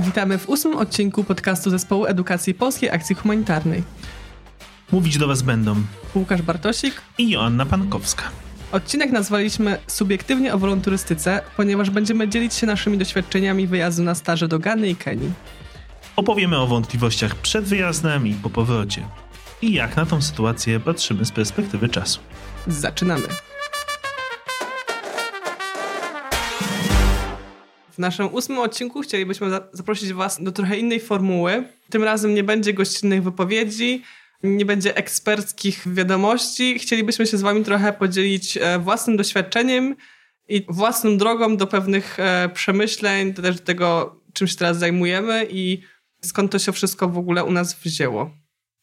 Witamy w ósmym odcinku podcastu Zespołu Edukacji Polskiej Akcji Humanitarnej. Mówić do Was będą Łukasz Bartosik i Joanna Pankowska. Odcinek nazwaliśmy Subiektywnie o wolonturystyce, ponieważ będziemy dzielić się naszymi doświadczeniami wyjazdu na staże do Gany i Kenii. Opowiemy o wątpliwościach przed wyjazdem i po powrocie. I jak na tą sytuację patrzymy z perspektywy czasu. Zaczynamy. Naszym ósmym odcinku chcielibyśmy zaprosić Was do trochę innej formuły. Tym razem nie będzie gościnnych wypowiedzi, nie będzie eksperckich wiadomości. Chcielibyśmy się z Wami trochę podzielić e, własnym doświadczeniem i własną drogą do pewnych e, przemyśleń, do też do tego, czym się teraz zajmujemy i skąd to się wszystko w ogóle u nas wzięło.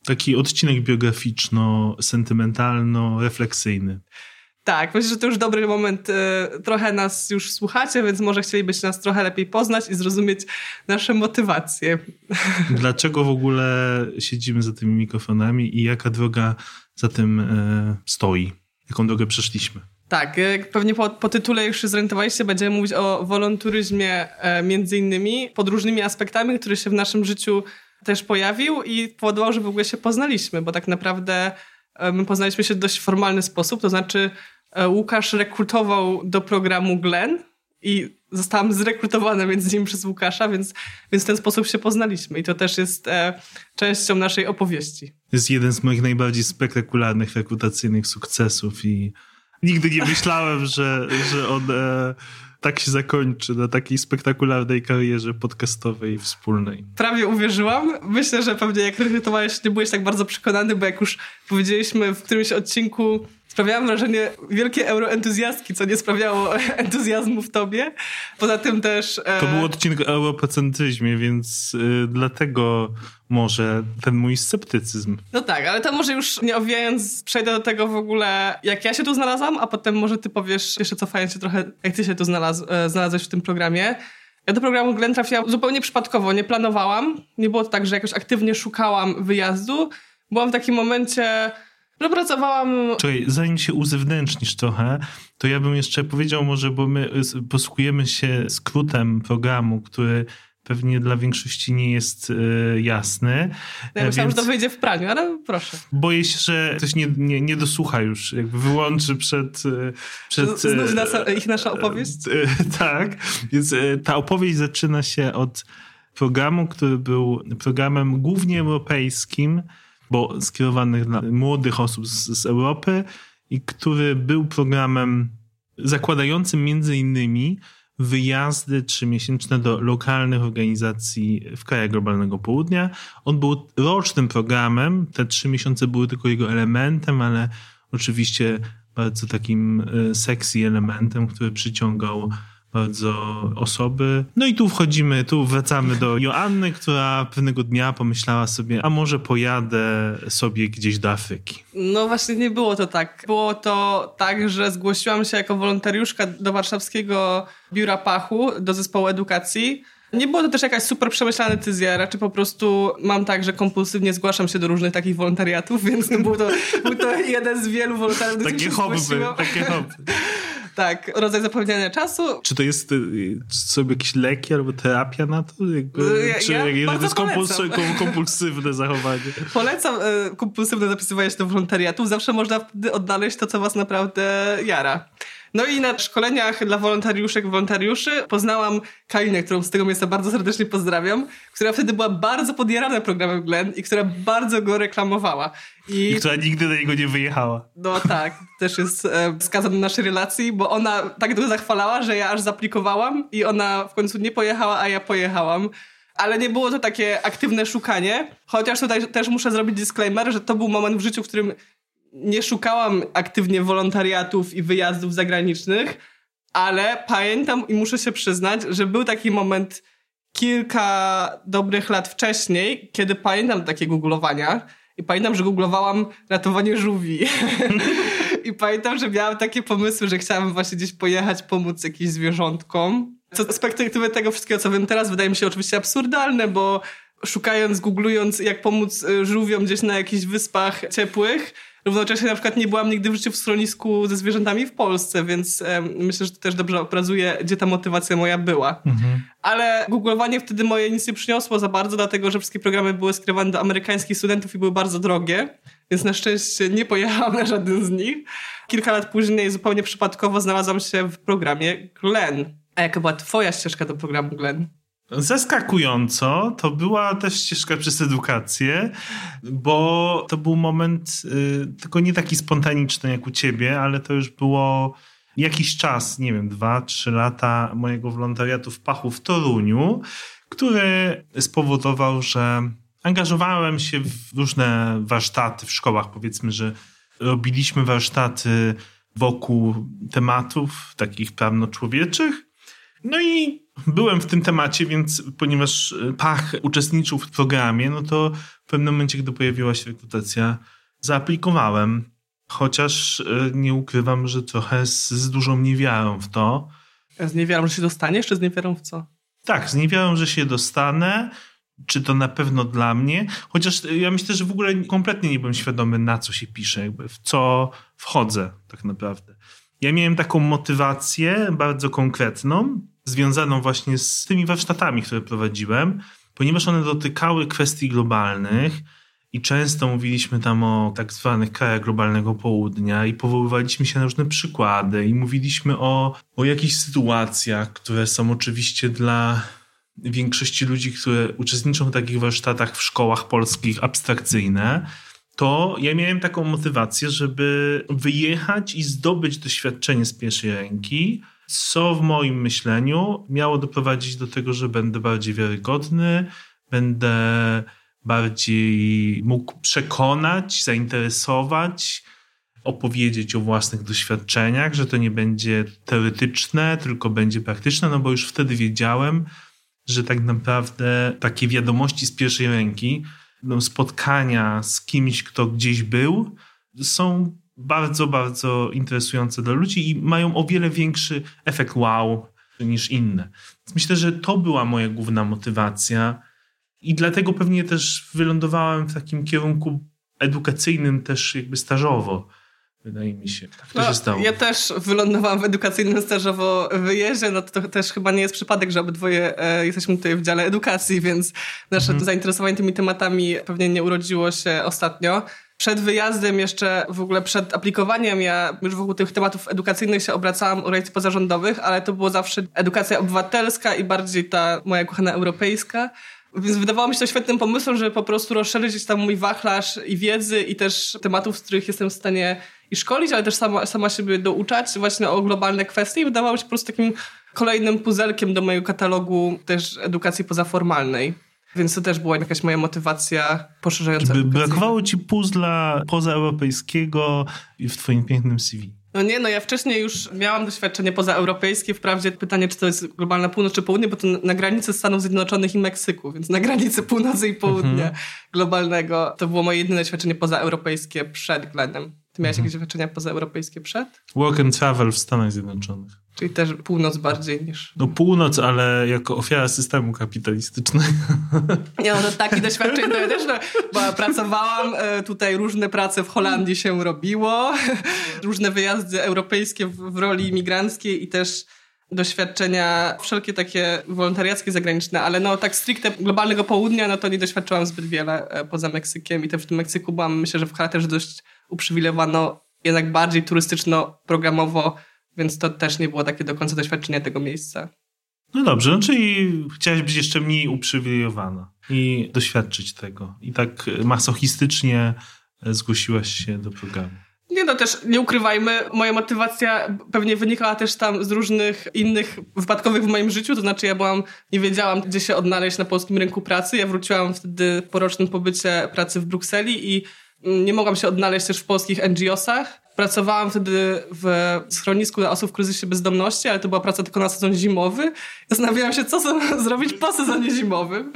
Taki odcinek biograficzno-sentymentalno-refleksyjny. Tak, myślę, że to już dobry moment. E, trochę nas już słuchacie, więc może chcielibyście nas trochę lepiej poznać i zrozumieć nasze motywacje. Dlaczego w ogóle siedzimy za tymi mikrofonami i jaka droga za tym e, stoi? Jaką drogę przeszliśmy? Tak, jak pewnie po, po, tytule już się zorientowaliście, będziemy mówić o wolonturyzmie e, między innymi, pod różnymi aspektami, który się w naszym życiu też pojawił i powodował, że w ogóle się poznaliśmy, bo tak naprawdę my poznaliśmy się w dość formalny sposób, to znaczy E, Łukasz rekrutował do programu Glen i zostałam zrekrutowana między nim przez Łukasza, więc, więc w ten sposób się poznaliśmy. I to też jest e, częścią naszej opowieści. Jest jeden z moich najbardziej spektakularnych rekrutacyjnych sukcesów i nigdy nie myślałem, że, że on e, tak się zakończy na takiej spektakularnej karierze podcastowej wspólnej. Prawie uwierzyłam. Myślę, że pewnie jak rekrutowałeś, nie byłeś tak bardzo przekonany, bo jak już powiedzieliśmy w którymś odcinku sprawiałam wrażenie wielkiej euroentuzjastki, co nie sprawiało entuzjazmu w tobie. Poza tym też... E... To był odcinek o europocentryzmie, więc y, dlatego może ten mój sceptycyzm. No tak, ale to może już nie owijając, przejdę do tego w ogóle, jak ja się tu znalazłam, a potem może ty powiesz, jeszcze cofając się trochę, jak ty się tu znalaz e, znalazłeś w tym programie. Ja do programu Glen trafiłam zupełnie przypadkowo, nie planowałam. Nie było to tak, że jakoś aktywnie szukałam wyjazdu. Byłam w takim momencie że pracowałam... Czekaj, zanim się uzewnętrznisz trochę, to ja bym jeszcze powiedział może, bo my posługujemy się skrótem programu, który pewnie dla większości nie jest y, jasny. Ja myślałam, więc... że to wyjdzie w praniu, ale proszę. Boję się, że ktoś nie, nie, nie dosłucha już, jakby wyłączy przed... Y, przed Znudzi nas, ich nasza opowieść? tak, więc ta opowieść zaczyna się od programu, który był programem głównie europejskim, bo skierowanych dla młodych osób z, z Europy i który był programem zakładającym między innymi wyjazdy trzymiesięczne do lokalnych organizacji w krajach globalnego południa. On był rocznym programem, te trzy miesiące były tylko jego elementem, ale oczywiście bardzo takim e, sexy elementem, który przyciągał bardzo osoby. No i tu wchodzimy, tu wracamy do Joanny, która pewnego dnia pomyślała sobie, a może pojadę sobie gdzieś do Afryki. No właśnie nie było to tak. Było to tak, że zgłosiłam się jako wolontariuszka do warszawskiego biura Pachu, do zespołu edukacji. Nie było to też jakaś super przemyślana decyzja, raczej po prostu mam tak, że kompulsywnie zgłaszam się do różnych takich wolontariatów, więc no był, to, był to jeden z wielu wolontariatów, Takie hobby, takie hobby. Tak, rodzaj zapewniania czasu. Czy to jest y, sobie jakieś leki albo terapia na to? Jakby, ja, czy ja to jest kompulsywne zachowanie? Polecam y, kompulsywne zapisywanie się do wolontariatów. Zawsze można wtedy odnaleźć to, co was naprawdę jara. No i na szkoleniach dla wolontariuszek i wolontariuszy poznałam Kalinę, którą z tego miejsca bardzo serdecznie pozdrawiam, która wtedy była bardzo podjarana programem Glen i która bardzo go reklamowała. I, I która nigdy do niego nie wyjechała. No tak, też jest e, wskazane naszej relacji, bo ona tak go zachwalała, że ja aż zaplikowałam i ona w końcu nie pojechała, a ja pojechałam ale nie było to takie aktywne szukanie. Chociaż tutaj też muszę zrobić disclaimer, że to był moment w życiu, w którym nie szukałam aktywnie wolontariatów i wyjazdów zagranicznych, ale pamiętam i muszę się przyznać, że był taki moment kilka dobrych lat wcześniej, kiedy pamiętam takie googlowania i pamiętam, że googlowałam ratowanie żółwi. I pamiętam, że miałam takie pomysły, że chciałam właśnie gdzieś pojechać, pomóc jakimś zwierzątkom. Co z perspektywy tego wszystkiego, co wiem teraz, wydaje mi się oczywiście absurdalne, bo szukając, googlując, jak pomóc y, żółwiom gdzieś na jakichś wyspach ciepłych. Równocześnie na przykład nie byłam nigdy w życiu w schronisku ze zwierzętami w Polsce, więc um, myślę, że to też dobrze obrazuje, gdzie ta motywacja moja była. Mhm. Ale googlowanie wtedy moje nic nie przyniosło za bardzo, dlatego że wszystkie programy były skierowane do amerykańskich studentów i były bardzo drogie, więc na szczęście nie pojechałam na żaden z nich. Kilka lat później zupełnie przypadkowo znalazłam się w programie Glen. A jaka była twoja ścieżka do programu Glen? Zaskakująco, to była też ścieżka przez edukację, bo to był moment y, tylko nie taki spontaniczny jak u ciebie, ale to już było jakiś czas, nie wiem, dwa, trzy lata mojego wolontariatu w Pachu w Toruniu, który spowodował, że angażowałem się w różne warsztaty w szkołach. Powiedzmy, że robiliśmy warsztaty wokół tematów takich prawno-człowieczych. No i byłem w tym temacie, więc ponieważ Pach uczestniczył w programie, no to w pewnym momencie, gdy pojawiła się rekrutacja, zaaplikowałem. Chociaż e, nie ukrywam, że trochę z, z dużą niewiarą w to. Z niewiarą, że się dostaniesz, czy z niewiarą w co? Tak, z niewiarą, że się dostanę. Czy to na pewno dla mnie? Chociaż ja myślę, że w ogóle kompletnie nie byłem świadomy, na co się pisze, jakby w co wchodzę tak naprawdę. Ja miałem taką motywację bardzo konkretną, związaną właśnie z tymi warsztatami, które prowadziłem, ponieważ one dotykały kwestii globalnych i często mówiliśmy tam o tak zwanych krajach globalnego południa i powoływaliśmy się na różne przykłady i mówiliśmy o, o jakichś sytuacjach, które są oczywiście dla większości ludzi, które uczestniczą w takich warsztatach w szkołach polskich abstrakcyjne, to ja miałem taką motywację, żeby wyjechać i zdobyć doświadczenie z pierwszej ręki, co w moim myśleniu miało doprowadzić do tego, że będę bardziej wiarygodny, będę bardziej mógł przekonać, zainteresować, opowiedzieć o własnych doświadczeniach, że to nie będzie teoretyczne, tylko będzie praktyczne, no bo już wtedy wiedziałem, że tak naprawdę takie wiadomości z pierwszej ręki, no spotkania z kimś, kto gdzieś był, są bardzo, bardzo interesujące dla ludzi i mają o wiele większy efekt wow niż inne. Więc myślę, że to była moja główna motywacja i dlatego pewnie też wylądowałem w takim kierunku edukacyjnym też jakby stażowo. Wydaje mi się. Tak to no, się stało. Ja też wylądowałam w edukacyjnym stażowo wyjeździe. No to, to też chyba nie jest przypadek, że obydwoje e, jesteśmy tutaj w dziale edukacji, więc nasze mhm. zainteresowanie tymi tematami pewnie nie urodziło się ostatnio. Przed wyjazdem, jeszcze w ogóle przed aplikowaniem, ja już wokół tych tematów edukacyjnych się obracałam u pozarządowych, ale to było zawsze edukacja obywatelska i bardziej ta moja kochana europejska. Więc wydawało mi się to świetnym pomysłem, żeby po prostu rozszerzyć tam mój wachlarz i wiedzy i też tematów, z których jestem w stanie i szkolić, ale też sama, sama siebie douczać właśnie o globalne kwestie i wydawało mi się po prostu takim kolejnym puzelkiem do mojego katalogu też edukacji pozaformalnej. Więc to też była jakaś moja motywacja poszerzająca. By brakowało ci puzla pozaeuropejskiego w twoim pięknym CV. No nie, no ja wcześniej już miałam doświadczenie pozaeuropejskie. Wprawdzie pytanie, czy to jest globalna północ czy południe, bo to na granicy Stanów Zjednoczonych i Meksyku, więc na granicy północy i południa mhm. globalnego to było moje jedyne doświadczenie pozaeuropejskie przed Glenem. Ty miałeś mhm. jakieś doświadczenia pozaeuropejskie przed? Work and travel w Stanach Zjednoczonych. Czyli też północ bardziej niż... No północ, ale jako ofiara systemu kapitalistycznego. Nie no, to takie doświadczenie to ja też, no, bo pracowałam, e, tutaj różne prace w Holandii się robiło, różne wyjazdy europejskie w, roli imigranckiej i też doświadczenia wszelkie takie wolontariackie, zagraniczne, ale no tak stricte globalnego południa, no to nie doświadczałam zbyt wiele e, poza Meksykiem i też w tym Meksyku byłam, myślę, że w charakterze dość uprzywilejowano, jednak bardziej turystyczno-programowo, więc to też nie było takie do końca doświadczenie tego miejsca. No dobrze, no czyli chciałaś być jeszcze mniej uprzywilejowana i doświadczyć tego. I tak masochistycznie zgłosiłaś się do programu. Nie no, też nie ukrywajmy, moja motywacja pewnie wynikała też tam z różnych innych wypadkowych w moim życiu, to znaczy ja byłam, nie wiedziałam, gdzie się odnaleźć na polskim rynku pracy. Ja wróciłam wtedy po rocznym pobycie pracy w Brukseli i nie mogłam się odnaleźć też w polskich NGO-sach. Pracowałam wtedy w schronisku dla osób w kryzysie bezdomności, ale to była praca tylko na sezon zimowy. Zastanawiałam się, co zrobić po sezonie zimowym.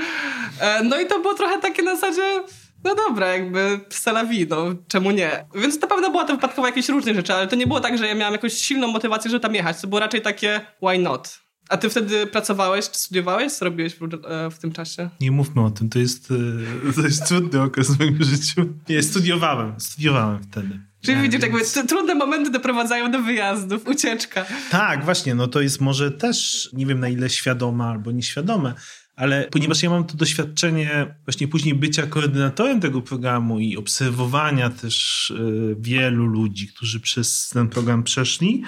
E, no i to było trochę takie na zasadzie, no dobra, jakby salawi, no czemu nie? Więc na pewno była to wypadkowa jakieś różne rzeczy, ale to nie było tak, że ja miałam jakąś silną motywację, żeby tam jechać. To było raczej takie why not? A ty wtedy pracowałeś, czy studiowałeś? Co robiłeś w, e, w tym czasie? Nie mówmy o tym, to jest, e, to jest trudny okres w moim życiu. Nie, studiowałem, studiowałem wtedy. Czyli ja, widzisz, więc... jakby trudne momenty doprowadzają do wyjazdów, ucieczka. Tak, właśnie, no to jest może też, nie wiem na ile świadome albo nieświadome, ale ponieważ ja mam to doświadczenie właśnie później bycia koordynatorem tego programu i obserwowania też e, wielu ludzi, którzy przez ten program przeszli,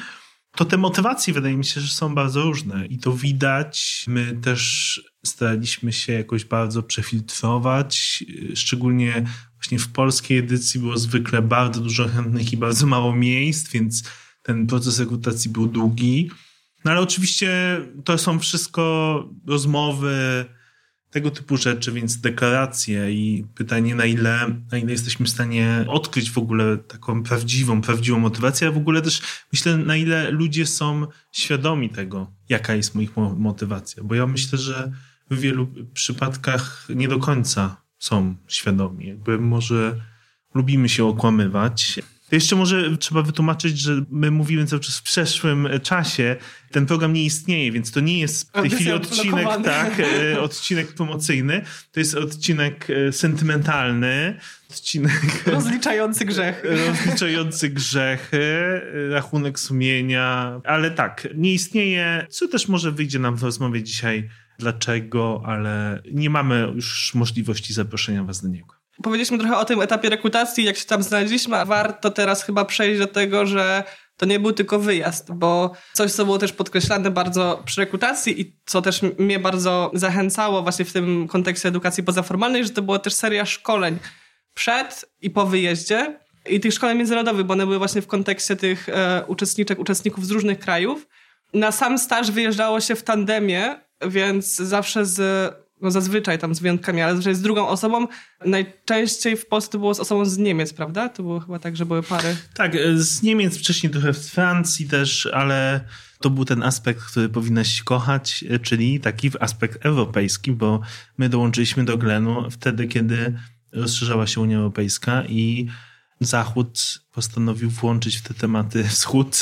to te motywacje wydaje mi się, że są bardzo różne i to widać. My też staraliśmy się jakoś bardzo przefiltrować, szczególnie właśnie w polskiej edycji było zwykle bardzo dużo chętnych i bardzo mało miejsc, więc ten proces rekrutacji był długi. No ale oczywiście to są wszystko rozmowy, tego typu rzeczy, więc deklaracje i pytanie, na ile, na ile jesteśmy w stanie odkryć w ogóle taką prawdziwą, prawdziwą motywację, a w ogóle też myślę, na ile ludzie są świadomi tego, jaka jest ich motywacja. Bo ja myślę, że w wielu przypadkach nie do końca są świadomi. Jakby może lubimy się okłamywać, jeszcze może trzeba wytłumaczyć, że my mówimy cały czas w przeszłym czasie. Ten program nie istnieje, więc to nie jest w tej chwili odcinek, tak, e, odcinek promocyjny. To jest odcinek e, sentymentalny, odcinek... Rozliczający grzechy. Rozliczający grzechy, rachunek sumienia, ale tak, nie istnieje, co też może wyjdzie nam w rozmowie dzisiaj, dlaczego, ale nie mamy już możliwości zaproszenia was do niego. Powiedzieliśmy trochę o tym etapie rekrutacji, jak się tam znaleźliśmy, a warto teraz chyba przejść do tego, że to nie był tylko wyjazd, bo coś, co było też podkreślane bardzo przy rekrutacji i co też mnie bardzo zachęcało właśnie w tym kontekście edukacji pozaformalnej, że to była też seria szkoleń przed i po wyjeździe i tych szkoleń międzynarodowych, bo one były właśnie w kontekście tych e, uczestniczek, uczestników z różnych krajów. Na sam staż wyjeżdżało się w tandemie, więc zawsze z no zazwyczaj tam z wyjątkami, ale zazwyczaj z drugą osobą. Najczęściej w Polsce było z osobą z Niemiec, prawda? To było chyba tak, że były pary. Tak, e, z Niemiec, wcześniej trochę z Francji też, ale to był ten aspekt, który powinnaś kochać, e, czyli taki aspekt europejski, bo my dołączyliśmy do Glenu wtedy, kiedy rozszerzała się Unia Europejska i Zachód postanowił włączyć w te tematy Wschód.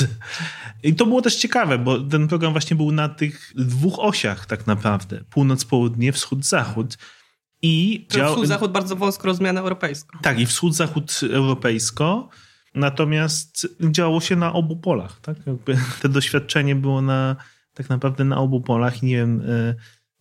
I to było też ciekawe, bo ten program właśnie był na tych dwóch osiach tak naprawdę. Północ-południe, wschód-zachód. I dział... Wschód-zachód bardzo wąsko rozumiane europejsko. Tak, i wschód-zachód europejsko. Natomiast działo się na obu polach. Tak? Jakby te doświadczenie było na, tak naprawdę na obu polach. I nie wiem, e,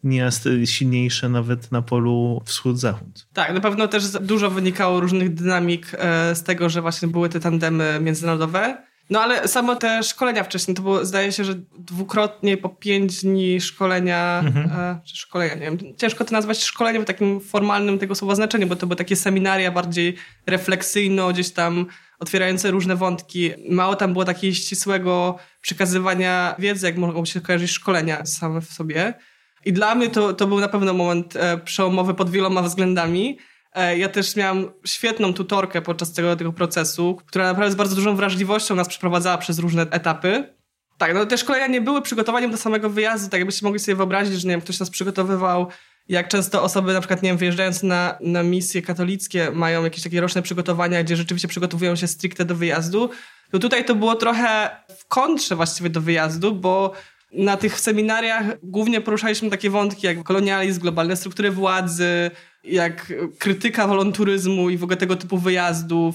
nie jest silniejsze nawet na polu wschód-zachód. Tak, na pewno też dużo wynikało różnych dynamik e, z tego, że właśnie były te tandemy międzynarodowe. No ale samo te szkolenia wcześniej, to było, zdaje się, że dwukrotnie po pięć dni szkolenia, mhm. e, czy szkolenia, nie wiem, ciężko to nazwać szkoleniem w takim formalnym tego słowa znaczeniu, bo to były takie seminaria bardziej refleksyjno, gdzieś tam otwierające różne wątki. Mało tam było takiego ścisłego przekazywania wiedzy, jak mogą się kojarzyć szkolenia same w sobie. I dla mnie to, to był na pewno moment e, przełomowy pod wieloma względami. E, ja też miałam świetną tutorkę podczas tego, tego procesu, która naprawdę z bardzo dużą wrażliwością nas przeprowadzała przez różne etapy. Tak, no te szkolenia nie były przygotowaniem do samego wyjazdu, tak jakbyście mogli sobie wyobrazić, że nie wiem, ktoś nas przygotowywał, jak często osoby na przykład, nie wiem, wyjeżdżając na, na misje katolickie mają jakieś takie roczne przygotowania, gdzie rzeczywiście przygotowują się stricte do wyjazdu, to tutaj to było trochę w kontrze właściwie do wyjazdu, bo na tych seminariach głównie poruszaliśmy takie wątki jak kolonializm, globalne struktury władzy, jak krytyka wolonturyzmu i w ogóle tego typu wyjazdów,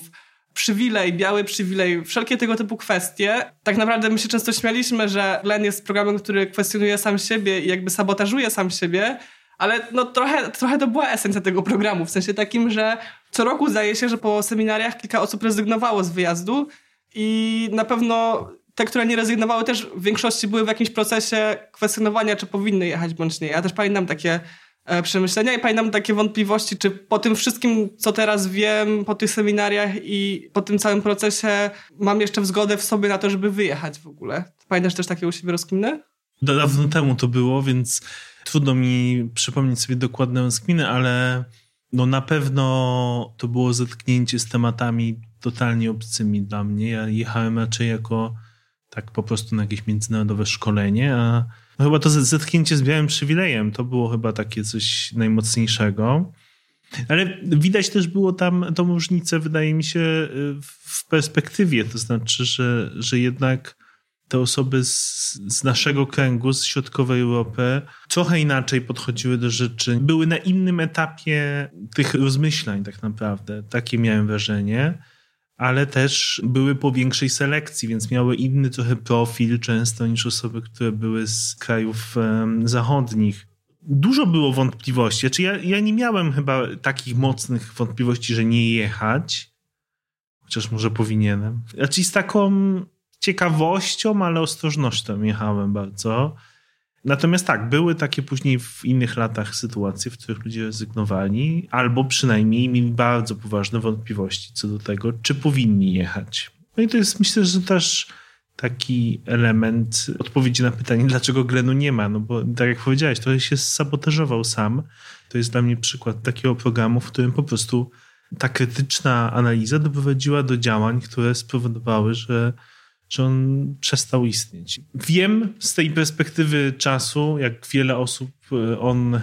przywilej, biały przywilej, wszelkie tego typu kwestie. Tak naprawdę my się często śmialiśmy, że Glenn jest programem, który kwestionuje sam siebie i jakby sabotażuje sam siebie, ale no trochę, trochę to była esencja tego programu, w sensie takim, że co roku zdaje się, że po seminariach kilka osób rezygnowało z wyjazdu i na pewno te, które nie rezygnowały, też w większości były w jakimś procesie kwestionowania, czy powinny jechać bądź nie. Ja też pamiętam takie e, przemyślenia i pamiętam takie wątpliwości, czy po tym wszystkim, co teraz wiem, po tych seminariach i po tym całym procesie mam jeszcze zgodę w sobie na to, żeby wyjechać w ogóle. Pamiętasz też takie u siebie rozkminy? Dawno temu to było, więc trudno mi przypomnieć sobie dokładne rozkminy, ale no na pewno to było zetknięcie z tematami totalnie obcymi dla mnie. Ja jechałem raczej jako tak po prostu na jakieś międzynarodowe szkolenie, a no chyba to zetknięcie z białym przywilejem to było chyba takie coś najmocniejszego. Ale widać też było tam tą różnicę, wydaje mi się, w perspektywie. To znaczy, że, że jednak te osoby z, z, naszego kręgu, z środkowej Europy, trochę inaczej podchodziły do rzeczy. Były na innym etapie tych rozmyślań, tak naprawdę. Takie miałem wrażenie. Ale też były po większej selekcji, więc miały inny trochę profil często niż osoby, które były z krajów zachodnich. Dużo było wątpliwości. Znaczy ja, ja nie miałem chyba takich mocnych wątpliwości, że nie jechać. Chociaż może powinienem. Znaczy z taką ciekawością, ale ostrożnością jechałem bardzo. Natomiast tak, były takie później w innych latach sytuacje, w których ludzie rezygnowali, albo przynajmniej mieli bardzo poważne wątpliwości co do tego, czy powinni jechać. No i to jest myślę, że też taki element odpowiedzi na pytanie, dlaczego Glenu nie ma. No bo tak jak powiedziałeś, to się sabotażował sam. To jest dla mnie przykład takiego programu, w którym po prostu ta krytyczna analiza doprowadziła do działań, które spowodowały, że że on przestał istnieć. Wiem z tej perspektywy czasu, jak wiele osób e, on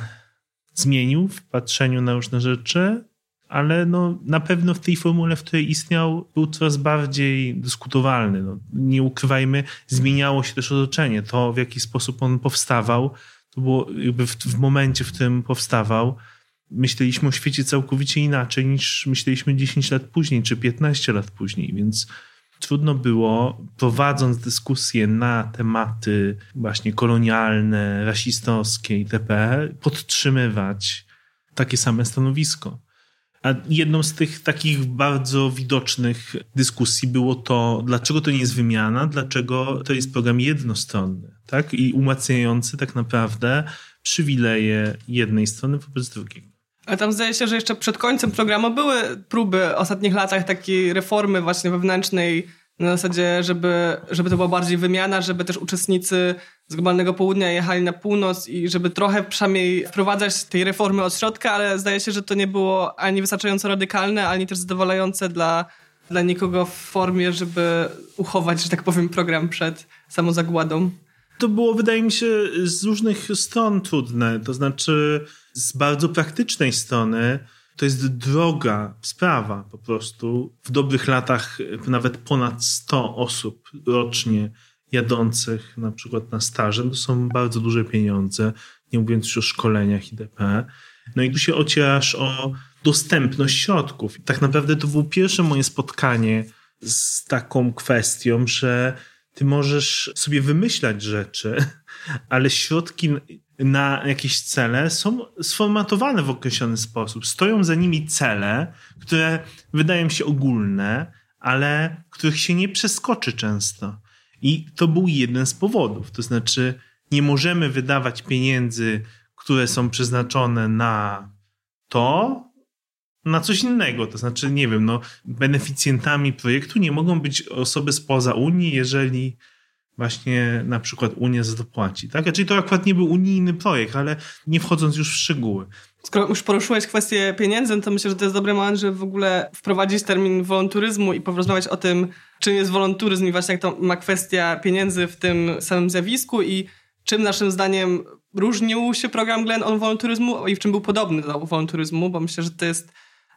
zmienił w patrzeniu na różne rzeczy, ale no, na pewno w tej formule, w której istniał, był coraz bardziej dyskutowalny. No, nie ukrywajmy, zmieniało się też otoczenie. To, w jaki sposób on powstawał, to było jakby w, w momencie, w którym powstawał, myśleliśmy o świecie całkowicie inaczej niż myśleliśmy 10 lat później, czy 15 lat później, więc trudno było, prowadząc dyskusje na tematy właśnie kolonialne, rasistowskie itp., podtrzymywać takie same stanowisko. A jedną z tych takich bardzo widocznych dyskusji było to, dlaczego to nie jest wymiana, dlaczego to jest program jednostronny, tak? I umacniający tak naprawdę przywileje jednej strony wobec drugiej. Ale tam zdaje się, że jeszcze przed końcem programu były próby w ostatnich latach takiej reformy właśnie wewnętrznej na zasadzie, żeby, żeby to była bardziej wymiana, żeby też uczestnicy z globalnego południa jechali na północ i żeby trochę przynajmniej wprowadzać tej reformy od środka, ale zdaje się, że to nie było ani wystarczająco radykalne, ani też zadowalające dla, dla nikogo w formie, żeby uchować, że tak powiem, program przed samozagładą. To było, wydaje mi się, z różnych stron trudne. To znaczy, z bardzo praktycznej strony, to jest droga sprawa po prostu. W dobrych latach nawet ponad 100 osób rocznie jadących na przykład na staże, to są bardzo duże pieniądze, nie mówiąc już o szkoleniach itp. No i tu się ocierasz o dostępność środków. I tak naprawdę to było pierwsze moje spotkanie z taką kwestią, że ty możesz sobie wymyślać rzeczy, ale środki na jakieś cele są sformatowane w określony sposób. Stoją za nimi cele, które wydają się ogólne, ale których się nie przeskoczy często. I to był jeden z powodów. To znaczy, nie możemy wydawać pieniędzy, które są przeznaczone na to, na coś innego. To znaczy, nie wiem, no, beneficjentami projektu nie mogą być osoby spoza Unii, jeżeli właśnie na przykład Unia za to płaci. Tak? Czyli znaczy, to akurat nie był unijny projekt, ale nie wchodząc już w szczegóły. Skoro już poruszyłeś kwestię pieniędzy, to myślę, że to jest dobry moment, żeby w ogóle wprowadzić termin wolonturyzmu i porozmawiać o tym, czym jest wolonturyzm i właśnie jak to ma kwestia pieniędzy w tym samym zjawisku i czym naszym zdaniem różnił się program Glen on wolonturyzmu i w czym był podobny do wolonturyzmu, bo myślę, że to jest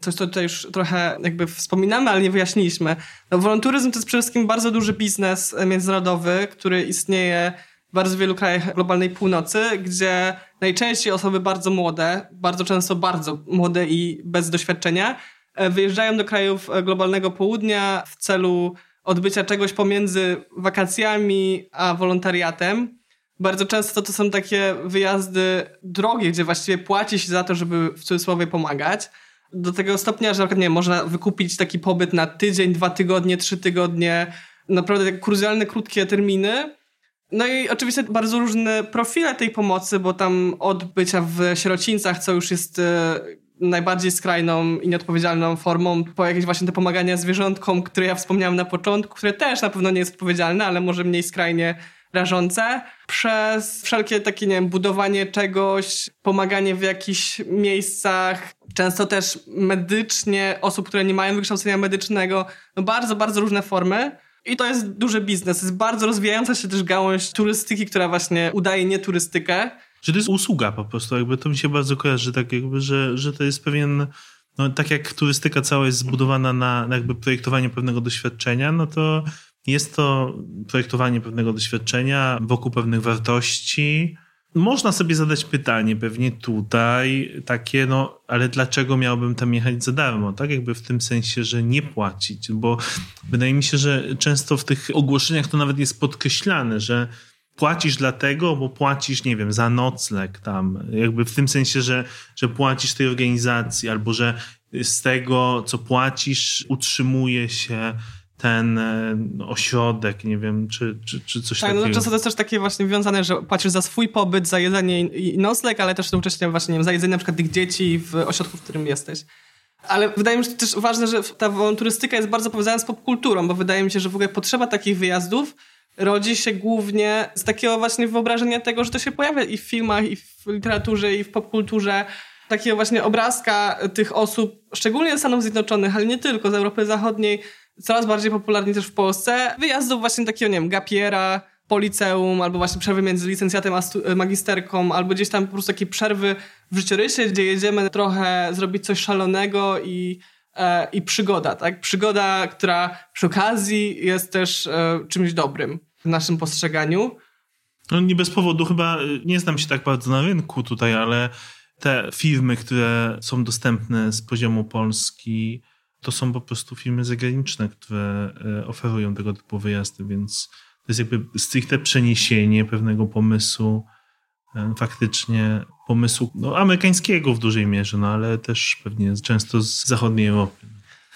coś, co tutaj już trochę jakby wspominamy, ale nie wyjaśniliśmy. No, wolonturyzm to jest przede wszystkim bardzo duży biznes międzynarodowy, który istnieje w bardzo wielu krajach globalnej północy, gdzie najczęściej osoby bardzo młode, bardzo często bardzo młode i bez doświadczenia, e, wyjeżdżają do krajów e, globalnego południa w celu odbycia czegoś pomiędzy wakacjami a wolontariatem. Bardzo często to są takie wyjazdy drogie, gdzie właściwie płaci się za to, żeby w cudzysłowie pomagać do tego stopnia, że nie można wykupić taki pobyt na tydzień, dwa tygodnie, trzy tygodnie, naprawdę takie kurzjalne, krótkie terminy. No i oczywiście bardzo różne profile tej pomocy, bo tam od bycia w sierocińcach, co już jest e, najbardziej skrajną i nieodpowiedzialną formą, po jakieś właśnie te pomagania zwierzątkom, które ja wspomniałem na początku, które też na pewno nie jest odpowiedzialne, ale może mniej skrajnie rażące, przez wszelkie takie, nie wiem, budowanie czegoś, pomaganie w jakichś miejscach, często też medycznie, osób, które nie mają wykształcenia medycznego, no bardzo, bardzo różne formy. I to jest duży biznes. Jest bardzo rozwijająca się też gałąź turystyki, która właśnie udaje nie turystykę. Że to jest usługa po prostu, jakby to mi się bardzo kojarzy, tak jakby, że, że to jest pewien, no tak jak turystyka cała jest zbudowana na, na jakby projektowanie pewnego doświadczenia, no to Jest to projektowanie pewnego doświadczenia wokół pewnych wartości. Można sobie zadać pytanie pewnie tutaj, takie, no, ale dlaczego miałbym tam jechać za darmo? Tak, jakby w tym sensie, że nie płacić, bo wydaje mi się, że często w tych ogłoszeniach to nawet jest podkreślane, że płacisz dlatego, bo płacisz, nie wiem, za nocleg tam, jakby w tym sensie, że, że płacisz tej organizacji, albo że z tego, co płacisz, utrzymuje się ten e, ośrodek, nie wiem, czy, czy, czy coś tak, takiego. Tak, no często to jest też takie właśnie wiązane, że płacisz za swój pobyt, za jedzenie i nocleg, ale też jednocześnie właśnie, nie wiem, za jedzenie na przykład tych dzieci w ośrodku, w którym jesteś. Ale wydaje mi się też ważne, że ta turystyka jest bardzo powiązana z popkulturą, bo wydaje mi się, że w ogóle potrzeba takich wyjazdów rodzi się głównie z takiego właśnie wyobrażenia tego, że to się pojawia i w filmach, i w literaturze, i w popkulturze. Takiego właśnie obrazka tych osób, szczególnie ze Stanów Zjednoczonych, ale nie tylko, z Europy Zachodniej, coraz bardziej popularnie też w Polsce. Wyjazdów właśnie takiego, nie wiem, gapiera, policeum, albo właśnie przerwy między licencjatem a magisterką, albo gdzieś tam po prostu takie przerwy w życiorysie, gdzie jedziemy trochę zrobić coś szalonego i, e, i przygoda, tak? Przygoda, która przy okazji jest też e, czymś dobrym w naszym postrzeganiu. No nie bez powodu chyba, y, nie znam się tak bardzo na rynku tutaj, ale te firmy, które są dostępne z poziomu Polski, to są po prostu firmy zagraniczne, które e, oferują tego typu wyjazdy, więc to jest jakby stricte przeniesienie pewnego pomysłu, e, faktycznie pomysłu no, amerykańskiego w dużej mierze, no ale też pewnie często z zachodniej Europy.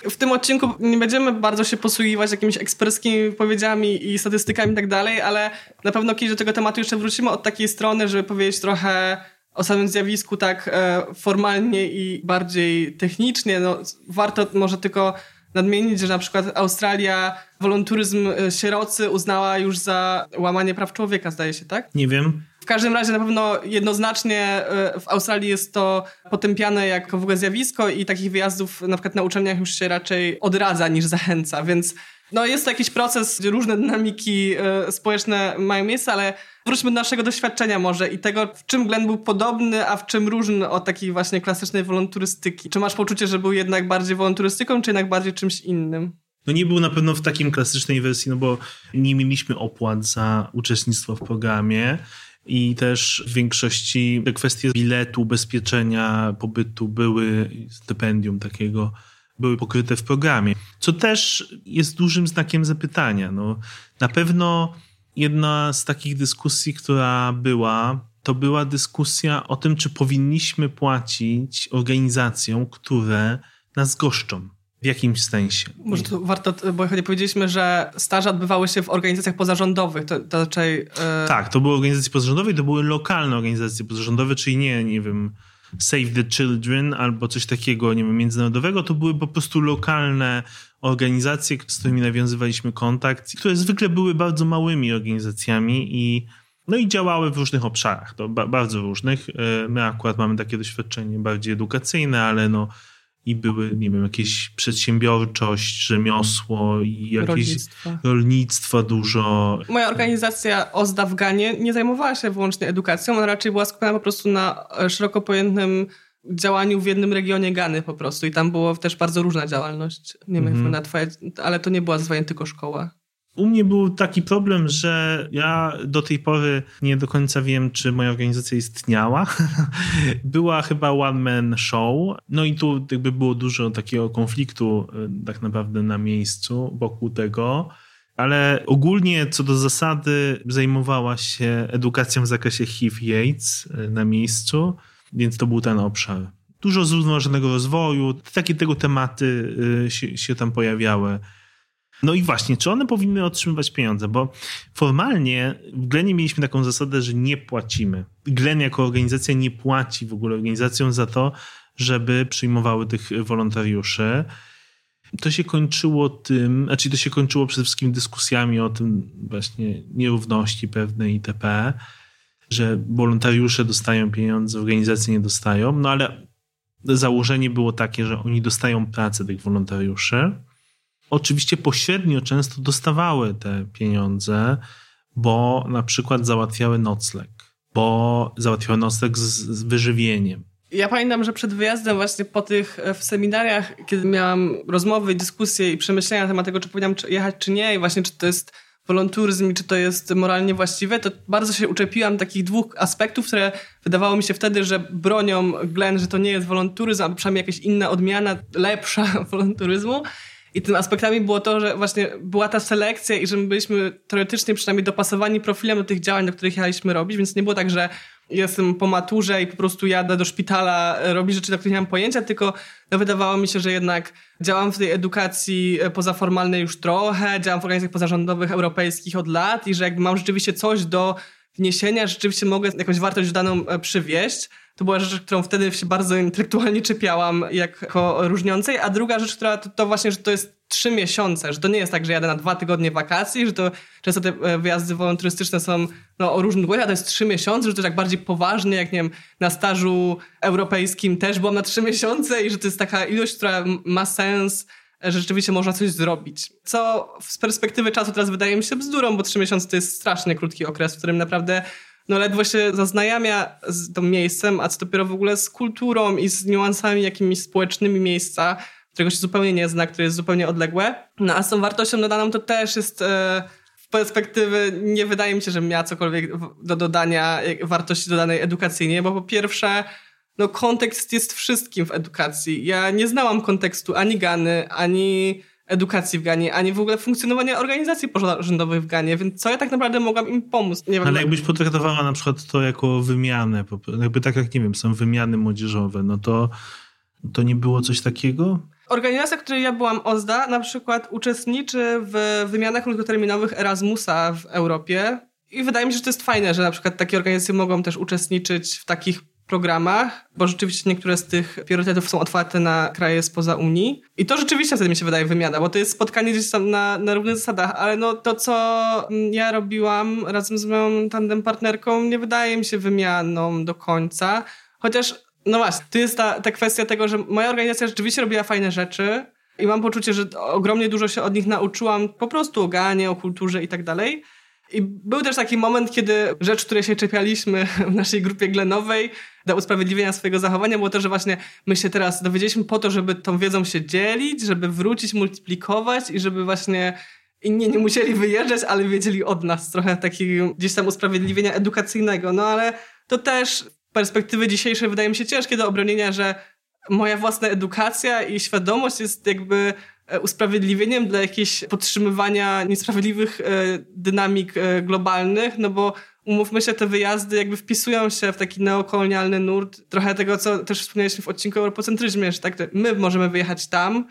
W tym odcinku nie będziemy bardzo się posługiwać jakimiś eksperckimi powiedziami i statystykami i tak dalej, ale na pewno kiedyś do tego tematu jeszcze wrócimy od takiej strony, żeby powiedzieć trochę o samym zjawisku tak e, formalnie i bardziej technicznie. No, warto może tylko nadmienić, że na przykład Australia wolonturyzm e, sierocy uznała już za łamanie praw człowieka, zdaje się, tak? Nie wiem. W każdym razie na pewno jednoznacznie e, w Australii jest to potępiane jako w ogóle zjawisko i takich wyjazdów na przykład na uczelniach już się raczej odradza niż zachęca, więc no jest to jakiś proces, gdzie różne dynamiki y, społeczne mają miejsce, ale wróćmy do naszego doświadczenia może i tego, w czym Glenn był podobny, a w czym różny od takiej właśnie klasycznej wolonturystyki. Czy masz poczucie, że był jednak bardziej wolonturystyką, czy jednak bardziej czymś innym? No nie był na pewno w takim klasycznej wersji, no bo nie mieliśmy opłat za uczestnictwo w programie i też w większości te kwestie biletu, ubezpieczenia, pobytu były stypendium takiego były pokryte w programie, co też jest dużym znakiem zapytania. No, na pewno jedna z takich dyskusji, która była, to była dyskusja o tym, czy powinniśmy płacić organizacjom, które nas goszczą. W jakimś sensie. Może tu warto, bo nie powiedzieliśmy, że staże odbywały się w organizacjach pozarządowych. To, to raczej. Yy... Tak, to były organizacje pozarządowe i to były lokalne organizacje pozarządowe, czyli nie, nie wiem, Save the Children albo coś takiego, nie wiem, międzynarodowego, to były po prostu lokalne organizacje, z którymi nawiązywaliśmy kontakt, które zwykle były bardzo małymi organizacjami i no i działały w różnych obszarach, to ba bardzo różnych. E, my akurat mamy takie doświadczenie bardziej edukacyjne, ale no i były, nie wiem, jakieś przedsiębiorczość, rzemiosło i jakieś rolnictwa, rolnictwa dużo. Moja organizacja OZDA w Ganie nie zajmowała się wyłącznie edukacją, ona raczej była skupiona po prostu na szeroko pojętym działaniu w jednym regionie Gany po prostu i tam było też bardzo różna działalność. Nie wiem, mm -hmm. na twoje, ale to nie była zwanie tylko szkoła. U mnie był taki problem, że ja do tej pory nie do końca wiem, czy moja organizacja istniała. Była chyba one man show. No i tu jakby było dużo takiego konfliktu e, tak naprawdę na miejscu wokół tego. Ale ogólnie co do zasady zajmowała się edukacją w zakresie HIV-AIDS e, na miejscu, więc to był ten obszar. Dużo zrównoważonego rozwoju, takie tego tematy e, się, się tam pojawiały. No i właśnie, czy one powinny otrzymywać pieniądze? Bo formalnie w Glenie mieliśmy taką zasadę, że nie płacimy. Glen jako organizacja nie płaci w ogóle organizacjom za to, żeby przyjmowały tych wolontariuszy. To się kończyło tym, znaczy to się kończyło przede wszystkim dyskusjami o tym właśnie nierówności pewnej itp., że wolontariusze dostają pieniądze, organizacje nie dostają, no ale założenie było takie, że oni dostają pracę tych wolontariuszy, oczywiście pośrednio często dostawały te pieniądze, bo na przykład załatwiały nocleg, bo załatwiały nocleg z, z wyżywieniem. Ja pamiętam, że przed wyjazdem właśnie po tych w seminariach, kiedy miałam rozmowy, dyskusje i przemyślenia na temat tego, czy powinnam jechać, czy nie i właśnie czy to jest wolonturyzm i czy to jest moralnie właściwe, to bardzo się uczepiłam takich dwóch aspektów, które wydawało mi się wtedy, że bronią Glenn, że to nie jest wolonturyzm, albo przynajmniej jakaś inna odmiana, lepsza wolonturyzmu. I tym aspektami było to, że właśnie była ta selekcja i że my byliśmy teoretycznie przynajmniej dopasowani profilem do tych działań, do których jechaliśmy robić, więc nie było tak, że jestem po maturze i po prostu jadę do szpitala e, robić rzeczy, do których nie mam pojęcia, tylko no, wydawało mi się, że jednak działam w tej edukacji e, pozaformalnej już trochę, działam w organizacjach pozarządowych europejskich od lat i że jakby mam rzeczywiście coś do wniesienia, rzeczywiście mogę jakąś wartość dodaną e, przywieźć. To była rzecz, którą wtedy się bardzo intelektualnie czepiałam jako różniącej. A druga rzecz, która to, to właśnie, że to jest trzy miesiące, że to nie jest tak, że jadę na dwa tygodnie wakacji, że to często te e, wyjazdy wolonturystyczne są no, o różnych długach, a to jest trzy miesiące, że to jest tak bardziej poważnie, jak nie wiem, na stażu europejskim też byłam na trzy miesiące i że to jest taka ilość, która ma sens, że rzeczywiście można coś zrobić. Co z perspektywy czasu teraz wydaje mi się bzdurą, bo trzy miesiące to jest strasznie krótki okres, w którym naprawdę no ledwo się zaznajamia z tym miejscem, a co dopiero w ogóle z kulturą i z niuansami jakimiś społecznymi miejsca, którego się zupełnie nie zna, które jest zupełnie odległe. No a z tą wartością dodaną to też jest... E, perspektywy nie wydaje mi się, że miała cokolwiek do dodania wartości dodanej edukacyjnie, bo po pierwsze, no kontekst jest wszystkim w edukacji. Ja nie znałam kontekstu ani Gany, ani edukacji w Ganie, ani w ogóle funkcjonowania organizacji pozarządowych w Ganie, więc co ja tak naprawdę mogłam im pomóc? Nie wiem, Ale jakbyś potraktowała na przykład to jako wymianę, jakby tak jak, nie wiem, są wymiany młodzieżowe, no to, to nie było coś takiego? Organizacja, w której ja byłam, OZDA, na przykład uczestniczy w wymianach krótkoterminowych Erasmusa w Europie i wydaje mi się, że to jest fajne, że na przykład takie organizacje mogą też uczestniczyć w takich programach, bo rzeczywiście niektóre z tych priorytetów są otwarte na kraje spoza Unii. I to rzeczywiście wtedy mi się wydaje wymiana, bo to jest spotkanie gdzieś tam na, na równych zasadach, ale no to, co ja robiłam razem z moją tandem partnerką, nie wydaje mi się wymianą do końca. Chociaż, no właśnie, to jest ta, ta kwestia tego, że moja organizacja rzeczywiście robiła fajne rzeczy i mam poczucie, że ogromnie dużo się od nich nauczyłam po prostu o Ganie, o kulturze i tak dalej. I był też taki moment, kiedy rzecz, której się czepialiśmy w naszej grupie glenowej do usprawiedliwienia swojego zachowania było to, że właśnie my się teraz dowiedzieliśmy po to, żeby tą wiedzą się dzielić, żeby wrócić, multiplikować i żeby właśnie inni nie musieli wyjeżdżać, ale wiedzieli od nas trochę takiego gdzieś tam usprawiedliwienia edukacyjnego. No ale to też perspektywy dzisiejszej wydaje mi się ciężkie do obronienia, że moja własna edukacja i świadomość jest jakby usprawiedliwieniem dla jakiegoś podtrzymywania niesprawiedliwych e, dynamik e, globalnych, no bo umówmy się, te wyjazdy jakby wpisują się w taki neokolonialny nurt, trochę tego, co też wspomnieliśmy w odcinku o europocentryzmie, że tak, my możemy wyjechać tam,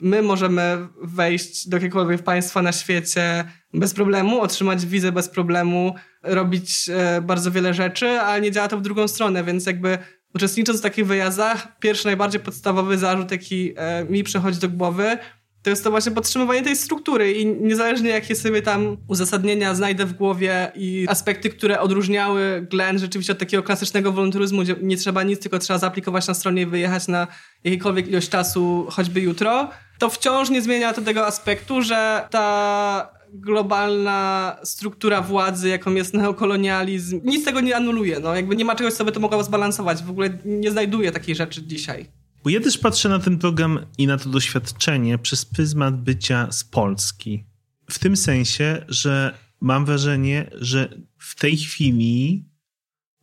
my możemy wejść do jakiegokolwiek państwa na świecie bez problemu, otrzymać wizę bez problemu, robić bardzo wiele rzeczy, ale nie działa to w drugą stronę, więc jakby uczestnicząc w takich wyjazdach, pierwszy najbardziej podstawowy zarzut, jaki mi przychodzi do głowy, to jest to właśnie podtrzymywanie tej struktury i niezależnie jakie sobie tam uzasadnienia znajdę w głowie i aspekty, które odróżniały Glenn rzeczywiście od takiego klasycznego wolontaryzmu, gdzie nie trzeba nic, tylko trzeba zaaplikować na stronie i wyjechać na jakiejkolwiek ilość czasu, choćby jutro, to wciąż nie zmienia to tego aspektu, że ta globalna struktura władzy, jaką jest neokolonializm, nic tego nie anuluje. No, jakby nie ma czegoś, co by to mogło zbalansować. W ogóle nie znajduje takiej rzeczy dzisiaj. Bo ja też patrzę na ten program i na to doświadczenie przez pryzmat bycia z Polski. W tym sensie, że mam wrażenie, że w tej chwili,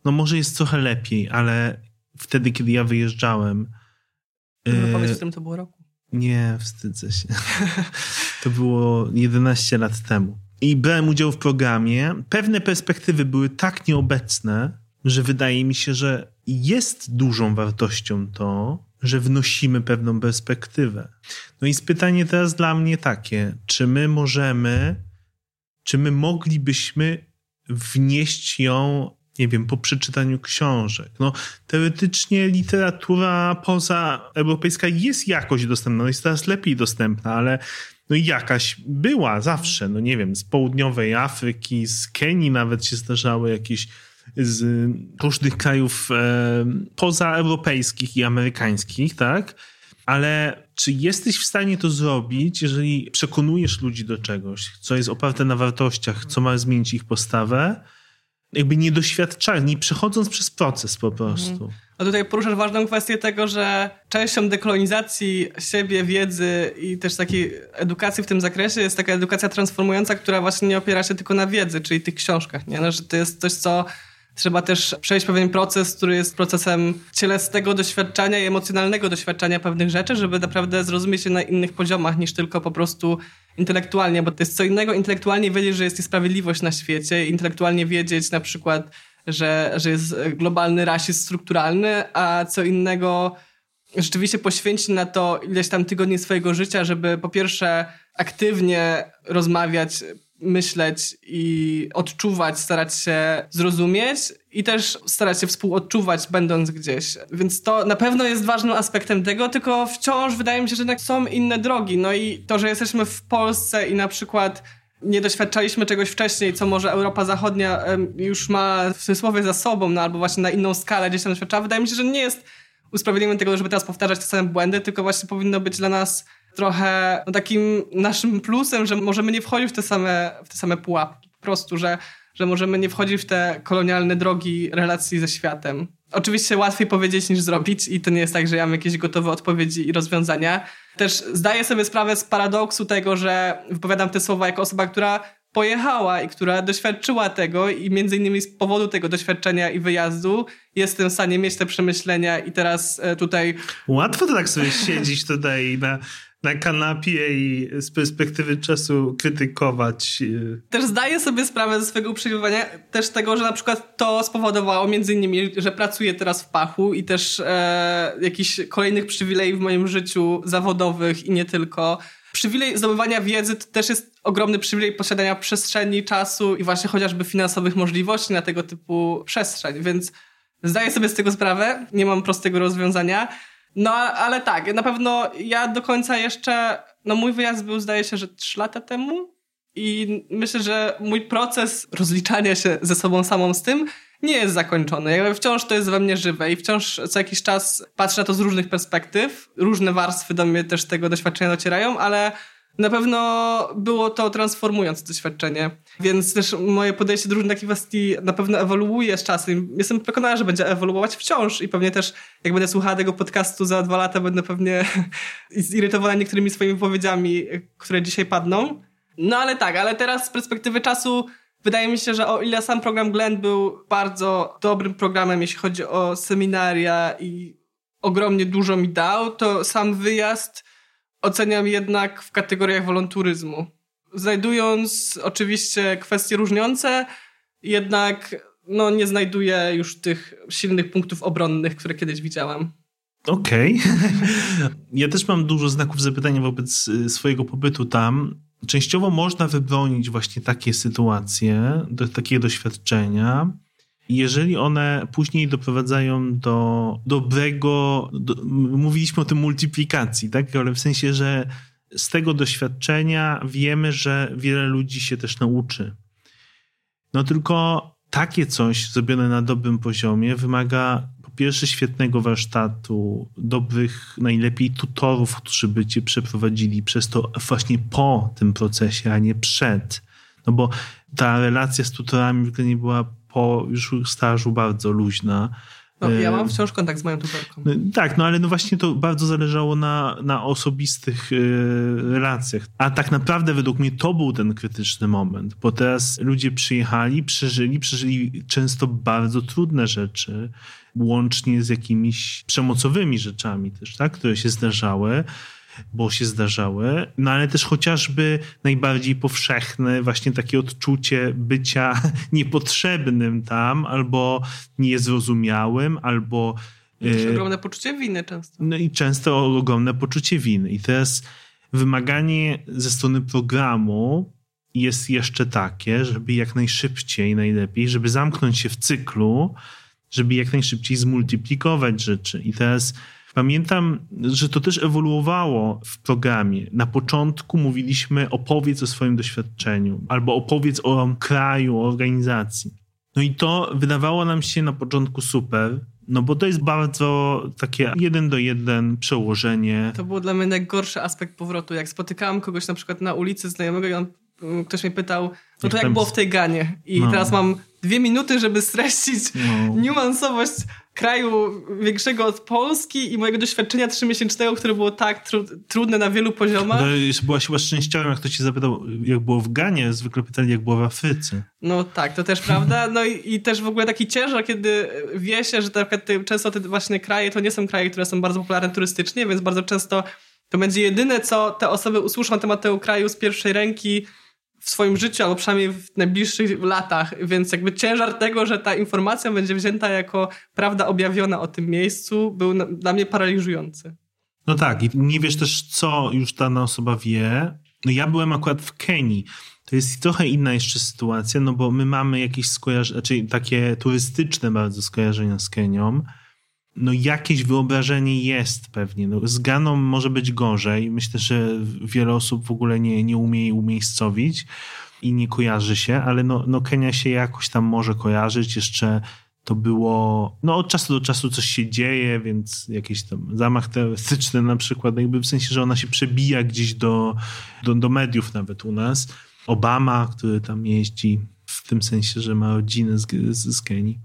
no może jest trochę lepiej, ale wtedy, kiedy ja wyjeżdżałem. No, powiedz, w którym to było roku. Nie, wstydzę się. to było 11 lat temu. I brałem udział w programie. Pewne perspektywy były tak nieobecne, że wydaje mi się, że jest dużą wartością to, że wnosimy pewną perspektywę. No i pytanie teraz dla mnie takie, czy my możemy, czy my moglibyśmy wnieść ją, nie wiem, po przeczytaniu książek. No, teoretycznie literatura pozaeuropejska jest jakoś dostępna, no jest teraz lepiej dostępna, ale no jakaś była zawsze, no nie wiem, z południowej Afryki, z Kenii nawet się zdarzały jakieś z różnych krajów e, pozaeuropejskich i amerykańskich, tak? Ale czy jesteś w stanie to zrobić, jeżeli przekonujesz ludzi do czegoś, co jest oparte na wartościach, co ma zmienić ich postawę, jakby nie doświadczając, nie przechodząc przez proces po prostu. Mhm. A tutaj poruszasz ważną kwestię tego, że częścią dekolonizacji siebie, wiedzy i też takiej edukacji w tym zakresie jest taka edukacja transformująca, która właśnie nie opiera się tylko na wiedzy, czyli tych książkach, nie? No, że to jest coś, co Trzeba też przejść pewien proces, który jest procesem cielesnego doświadczenia i emocjonalnego doświadczenia pewnych rzeczy, żeby naprawdę zrozumieć je na innych poziomach niż tylko po prostu intelektualnie, bo to jest co innego intelektualnie wiedzieć, że jest niesprawiedliwość na świecie, intelektualnie wiedzieć na przykład, że, że jest globalny rasizm strukturalny, a co innego rzeczywiście poświęcić na to ileś tam tygodni swojego życia, żeby po pierwsze aktywnie rozmawiać, myśleć i odczuwać, starać się zrozumieć i też starać się współodczuwać, będąc gdzieś. Więc to na pewno jest ważnym aspektem tego, tylko wciąż wydaje mi się, że jednak są inne drogi. No i to, że jesteśmy w Polsce i na przykład nie doświadczaliśmy czegoś wcześniej, co może Europa Zachodnia już ma w cudzysłowie za sobą, no albo właśnie na inną skalę gdzieś tam doświadczała, wydaje mi się, że nie jest usprawiedliwieniem tego, żeby teraz powtarzać te same błędy, tylko właśnie powinno być dla nas trochę no, takim naszym plusem, że możemy nie wchodzić w te same, w te same pułapki. Po prostu, że, że możemy nie wchodzić w te kolonialne drogi relacji ze światem. Oczywiście łatwiej powiedzieć niż zrobić i to nie jest tak, że ja mam jakieś gotowe odpowiedzi i rozwiązania. Też zdaję sobie sprawę z paradoksu tego, że wypowiadam te słowa jako osoba, która pojechała i która doświadczyła tego i między innymi z powodu tego doświadczenia i wyjazdu jestem w stanie mieć te przemyślenia i teraz e, tutaj... Łatwo to tak sobie siedzieć tutaj na na kanapie i z perspektywy czasu krytykować. Y, też zdaję sobie sprawę ze swojego uprzywilejowania, też tego, że na przykład to spowodowało między innymi, że pracuję teraz w pachu i też e, jakichś kolejnych przywilejów w moim życiu zawodowych i nie tylko. Przywilej zdobywania wiedzy to też jest ogromny przywilej posiadania przestrzeni, czasu i właśnie chociażby finansowych możliwości na tego typu przestrzeń, więc zdaję sobie z tego sprawę, nie mam prostego rozwiązania. No, ale tak, na pewno ja do końca jeszcze, no mój wyjazd był zdaje się, że trzy lata temu i myślę, że mój proces rozliczania się ze sobą samą z tym nie jest zakończony. Jakby wciąż to jest we mnie żywe i wciąż co jakiś czas patrzę na to z różnych perspektyw. Różne warstwy do mnie też tego doświadczenia docierają, ale na pewno było to transformujące doświadczenie, więc też moje podejście do różnych kwestii na pewno ewoluuje z czasem. Jestem przekonana, że będzie ewoluować wciąż i pewnie też jak będę słuchała tego podcastu za dwa lata, będę pewnie zirytowana niektórymi swoimi wypowiedziami, które dzisiaj padną. No ale tak, ale teraz z perspektywy czasu wydaje mi się, że o ile sam program Glenn był bardzo dobrym programem, jeśli chodzi o seminaria i ogromnie dużo mi dał, to sam wyjazd oceniam jednak w kategoriach wolonturyzmu. Znajdując oczywiście kwestie różniące, jednak no, nie znajduję już tych silnych punktów obronnych, które kiedyś widziałam. Okej. Okay. Ja też mam dużo znaków zapytania wobec y, swojego pobytu tam. Częściowo można wybronić właśnie takie sytuacje, do, takie doświadczenia, jeżeli one później doprowadzają do dobrego, do, mówiliśmy o tym multiplikacji, tak? Ale w sensie, że z tego doświadczenia wiemy, że wiele ludzi się też nauczy. No tylko takie coś zrobione na dobrym poziomie wymaga po pierwsze świetnego warsztatu, dobrych, najlepiej tutorów, którzy by cię przeprowadzili przez to właśnie po tym procesie, a nie przed. No bo ta relacja z tutorami w ogóle nie była po już stażu bardzo luźna. No, ja mam wciąż kontakt z moją tutorką. No, tak, no ale no właśnie to bardzo zależało na, na osobistych yy, relacjach. A tak naprawdę według mnie to był ten krytyczny moment, bo teraz ludzie przyjechali, przeżyli, przeżyli często bardzo trudne rzeczy, łącznie z jakimiś przemocowymi rzeczami też, tak, które się zdarzały bo się zdarzały, no ale też chociażby najbardziej powszechne właśnie takie odczucie bycia niepotrzebnym tam, albo niezrozumiałym, albo... Też ogromne poczucie winy często. No i często ogromne poczucie winy. I teraz wymaganie ze strony programu jest jeszcze takie, żeby jak najszybciej, najlepiej, żeby zamknąć się w cyklu, żeby jak najszybciej zmultiplikować rzeczy. I teraz Pamiętam, że to też ewoluowało w programie. Na początku mówiliśmy opowiedz o swoim doświadczeniu albo opowiedz o kraju, o organizacji. No i to wydawało nam się na początku super, no bo to jest bardzo takie jeden do jeden przełożenie. To był dla mnie najgorszy aspekt powrotu. Jak spotykałam kogoś na przykład na ulicy znajomego i on, mm, ktoś mnie pytał, no to jak było w tej ganie? I no. teraz mam dwie minuty, żeby streścić no. niuansowość kraju większego od Polski i mojego doświadczenia trzymiesięcznego, które było tak tru trudne na wielu poziomach. No, byłaś chyba szczęściowym, jak ktoś ci zapytał, jak było w Ganie, zwykle pytali, jak było w Afryce. No tak, to też prawda. No i, i też w ogóle taki ciężar, kiedy wie się, że te, często te właśnie kraje to nie są kraje, które są bardzo popularne turystycznie, więc bardzo często to będzie jedyne, co te osoby usłyszą na temat tego kraju z pierwszej ręki w swoim życiu, albo przynajmniej w najbliższych latach. Więc jakby ciężar tego, że ta informacja będzie wzięta jako prawda objawiona o tym miejscu, był na, dla mnie paraliżujący. No tak, i nie wiesz też, co już dana osoba wie. No ja byłem akurat w Kenii. To jest trochę inna jeszcze sytuacja, no bo my mamy jakieś skojarzenia, znaczy takie turystyczne bardzo skojarzenia z Kenią no jakieś wyobrażenie jest pewnie. No, z Ganą może być gorzej. Myślę, że wiele osób w ogóle nie, nie umie jej umiejscowić i nie kojarzy się, ale no, no Kenia się jakoś tam może kojarzyć. Jeszcze to było, no od czasu do czasu coś się dzieje, więc jakiś tam zamach terrorystyczny na przykład, jakby w sensie, że ona się przebija gdzieś do, do, do mediów nawet u nas. Obama, który tam jeździ, w tym sensie, że ma rodzinę z, z, z Kenii.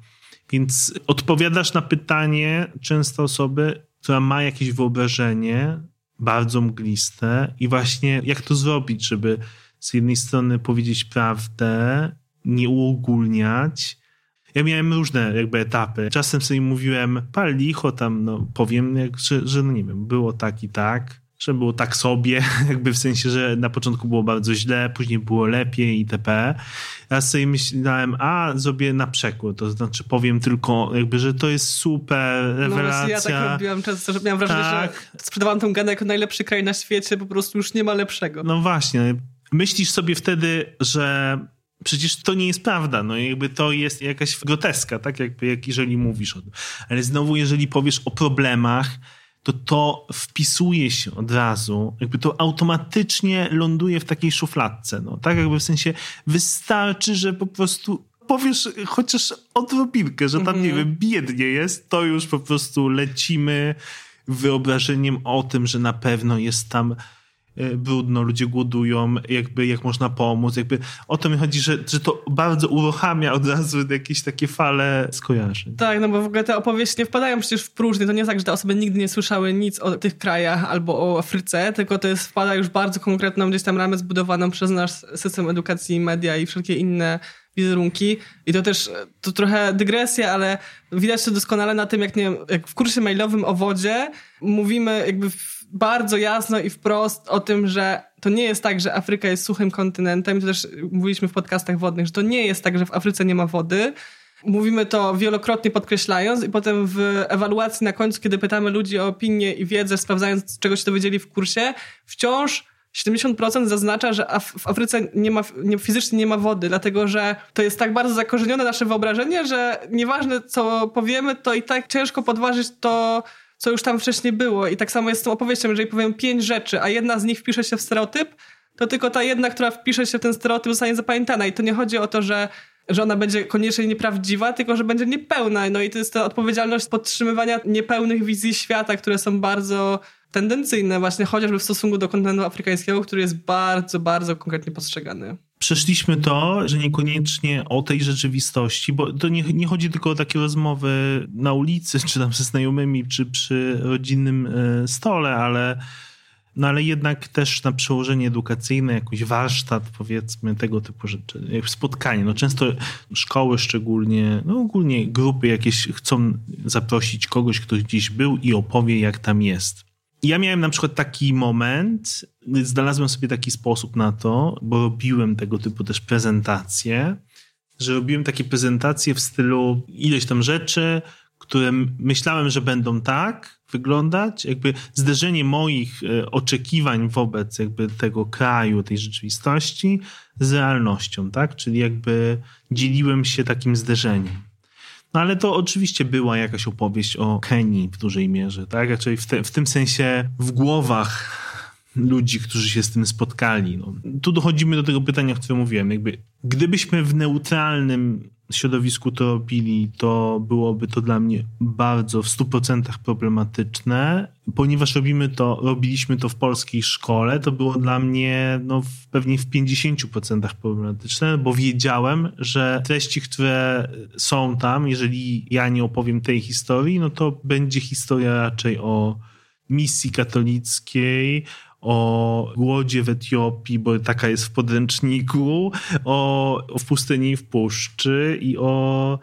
Więc odpowiadasz na pytanie często osoby, która ma jakieś wyobrażenie bardzo mgliste i właśnie jak to zrobić, żeby z jednej strony powiedzieć prawdę, nie uogólniać. Ja miałem różne jakby etapy. Czasem sobie mówiłem, pal licho tam, no powiem, że, że no nie wiem, było tak i tak że było tak sobie, jakby w sensie, że na początku było bardzo źle, później było lepiej itp. Ja sobie myślałem, a zrobię na przekór, to znaczy powiem tylko jakby, że to jest super rewelacja. No ja tak robiłam często, że miałam wrażenie, tak. że sprzedawałam tę ganę jako najlepszy kraj na świecie, po prostu już nie ma lepszego. No właśnie, myślisz sobie wtedy, że przecież to nie jest prawda, no jakby to jest jakaś groteska, tak jakby jak jeżeli mówisz o tym. Ale znowu, jeżeli powiesz o problemach, to to wpisuje się od razu, jakby to automatycznie ląduje w takiej szufladce. No, tak jakby w sensie wystarczy, że po prostu powiesz chociaż odrobinkę, że tam, nie mhm. wiem, biednie jest, to już po prostu lecimy wyobrażeniem o tym, że na pewno jest tam brudno, ludzie głodują, jakby jak można pomóc, jakby o to mi chodzi, że, że to bardzo uruchamia od razu jakieś takie fale skojarzeń. Tak, no bo w ogóle te opowieści nie wpadają przecież w próżnię, to nie jest tak, że te osoby nigdy nie słyszały nic o tych krajach albo o Afryce, tylko to jest, wpada już bardzo konkretną gdzieś tam ramę zbudowaną przez nasz system edukacji, media i wszelkie inne wizerunki. I to też, to trochę dygresja, ale widać to doskonale na tym, jak, nie wiem, jak w kursie mailowym o wodzie mówimy jakby bardzo jasno i wprost o tym, że to nie jest tak, że Afryka jest suchym kontynentem. To też mówiliśmy w podcastach wodnych, że to nie jest tak, że w Afryce nie ma wody. Mówimy to wielokrotnie podkreślając i potem w ewaluacji na końcu, kiedy pytamy ludzi o opinię i wiedzę, sprawdzając, czego się dowiedzieli w kursie, wciąż 70% zaznacza, że w Afryce nie ma, nie, fizycznie nie ma wody, dlatego że to jest tak bardzo zakorzenione nasze wyobrażenie, że nieważne co powiemy, to i tak ciężko podważyć to, co już tam wcześniej było. I tak samo jest z tą opowieścią, jeżeli powiem pięć rzeczy, a jedna z nich wpisze się w stereotyp, to tylko ta jedna, która wpisze się w ten stereotyp, zostanie zapamiętana. I to nie chodzi o to, że że ona będzie koniecznie nieprawdziwa, tylko że będzie niepełna. No i to jest ta odpowiedzialność podtrzymywania niepełnych wizji świata, które są bardzo tendencyjne właśnie chociażby w stosunku do kontynentu afrykańskiego, który jest bardzo, bardzo konkretnie postrzegany. Przeszliśmy to, że niekoniecznie o tej rzeczywistości, bo to nie, nie chodzi tylko o takie rozmowy na ulicy, czy tam ze znajomymi, czy przy rodzinnym e, stole, ale no ale jednak też na przełożenie edukacyjne, jakiś warsztat, powiedzmy, tego typu rzeczy, jak spotkanie. No często szkoły szczególnie, no ogólnie grupy jakieś chcą zaprosić kogoś, kto gdzieś był i opowie, jak tam jest. Ja miałem na przykład taki moment, znalazłem sobie taki sposób na to, bo robiłem tego typu też prezentacje, że robiłem takie prezentacje w stylu ileś tam rzeczy, które myślałem, że będą tak wyglądać, jakby zderzenie moich e, oczekiwań wobec jakby tego kraju, tej rzeczywistości z realnością, tak? Czyli jakby dzieliłem się takim zderzeniem. No ale to oczywiście była jakaś opowieść o Kenii w dużej mierze, tak? Czyli w, te, w tym sensie w głowach ludzi, którzy się z tym spotkali. No. Tu dochodzimy do tego pytania, o którym mówiłem. Jakby, gdybyśmy w neutralnym środowisku to robili, to byłoby to dla mnie bardzo w 100% problematyczne. Ponieważ robimy to, robiliśmy to w polskiej szkole, to było dla mnie no, w, pewnie w 50% problematyczne, bo wiedziałem, że treści, które są tam, jeżeli ja nie opowiem tej historii, no to będzie historia raczej o misji katolickiej, o głodzie w Etiopii, bo taka jest w podręczniku, o, o pustyni i w puszczy i o,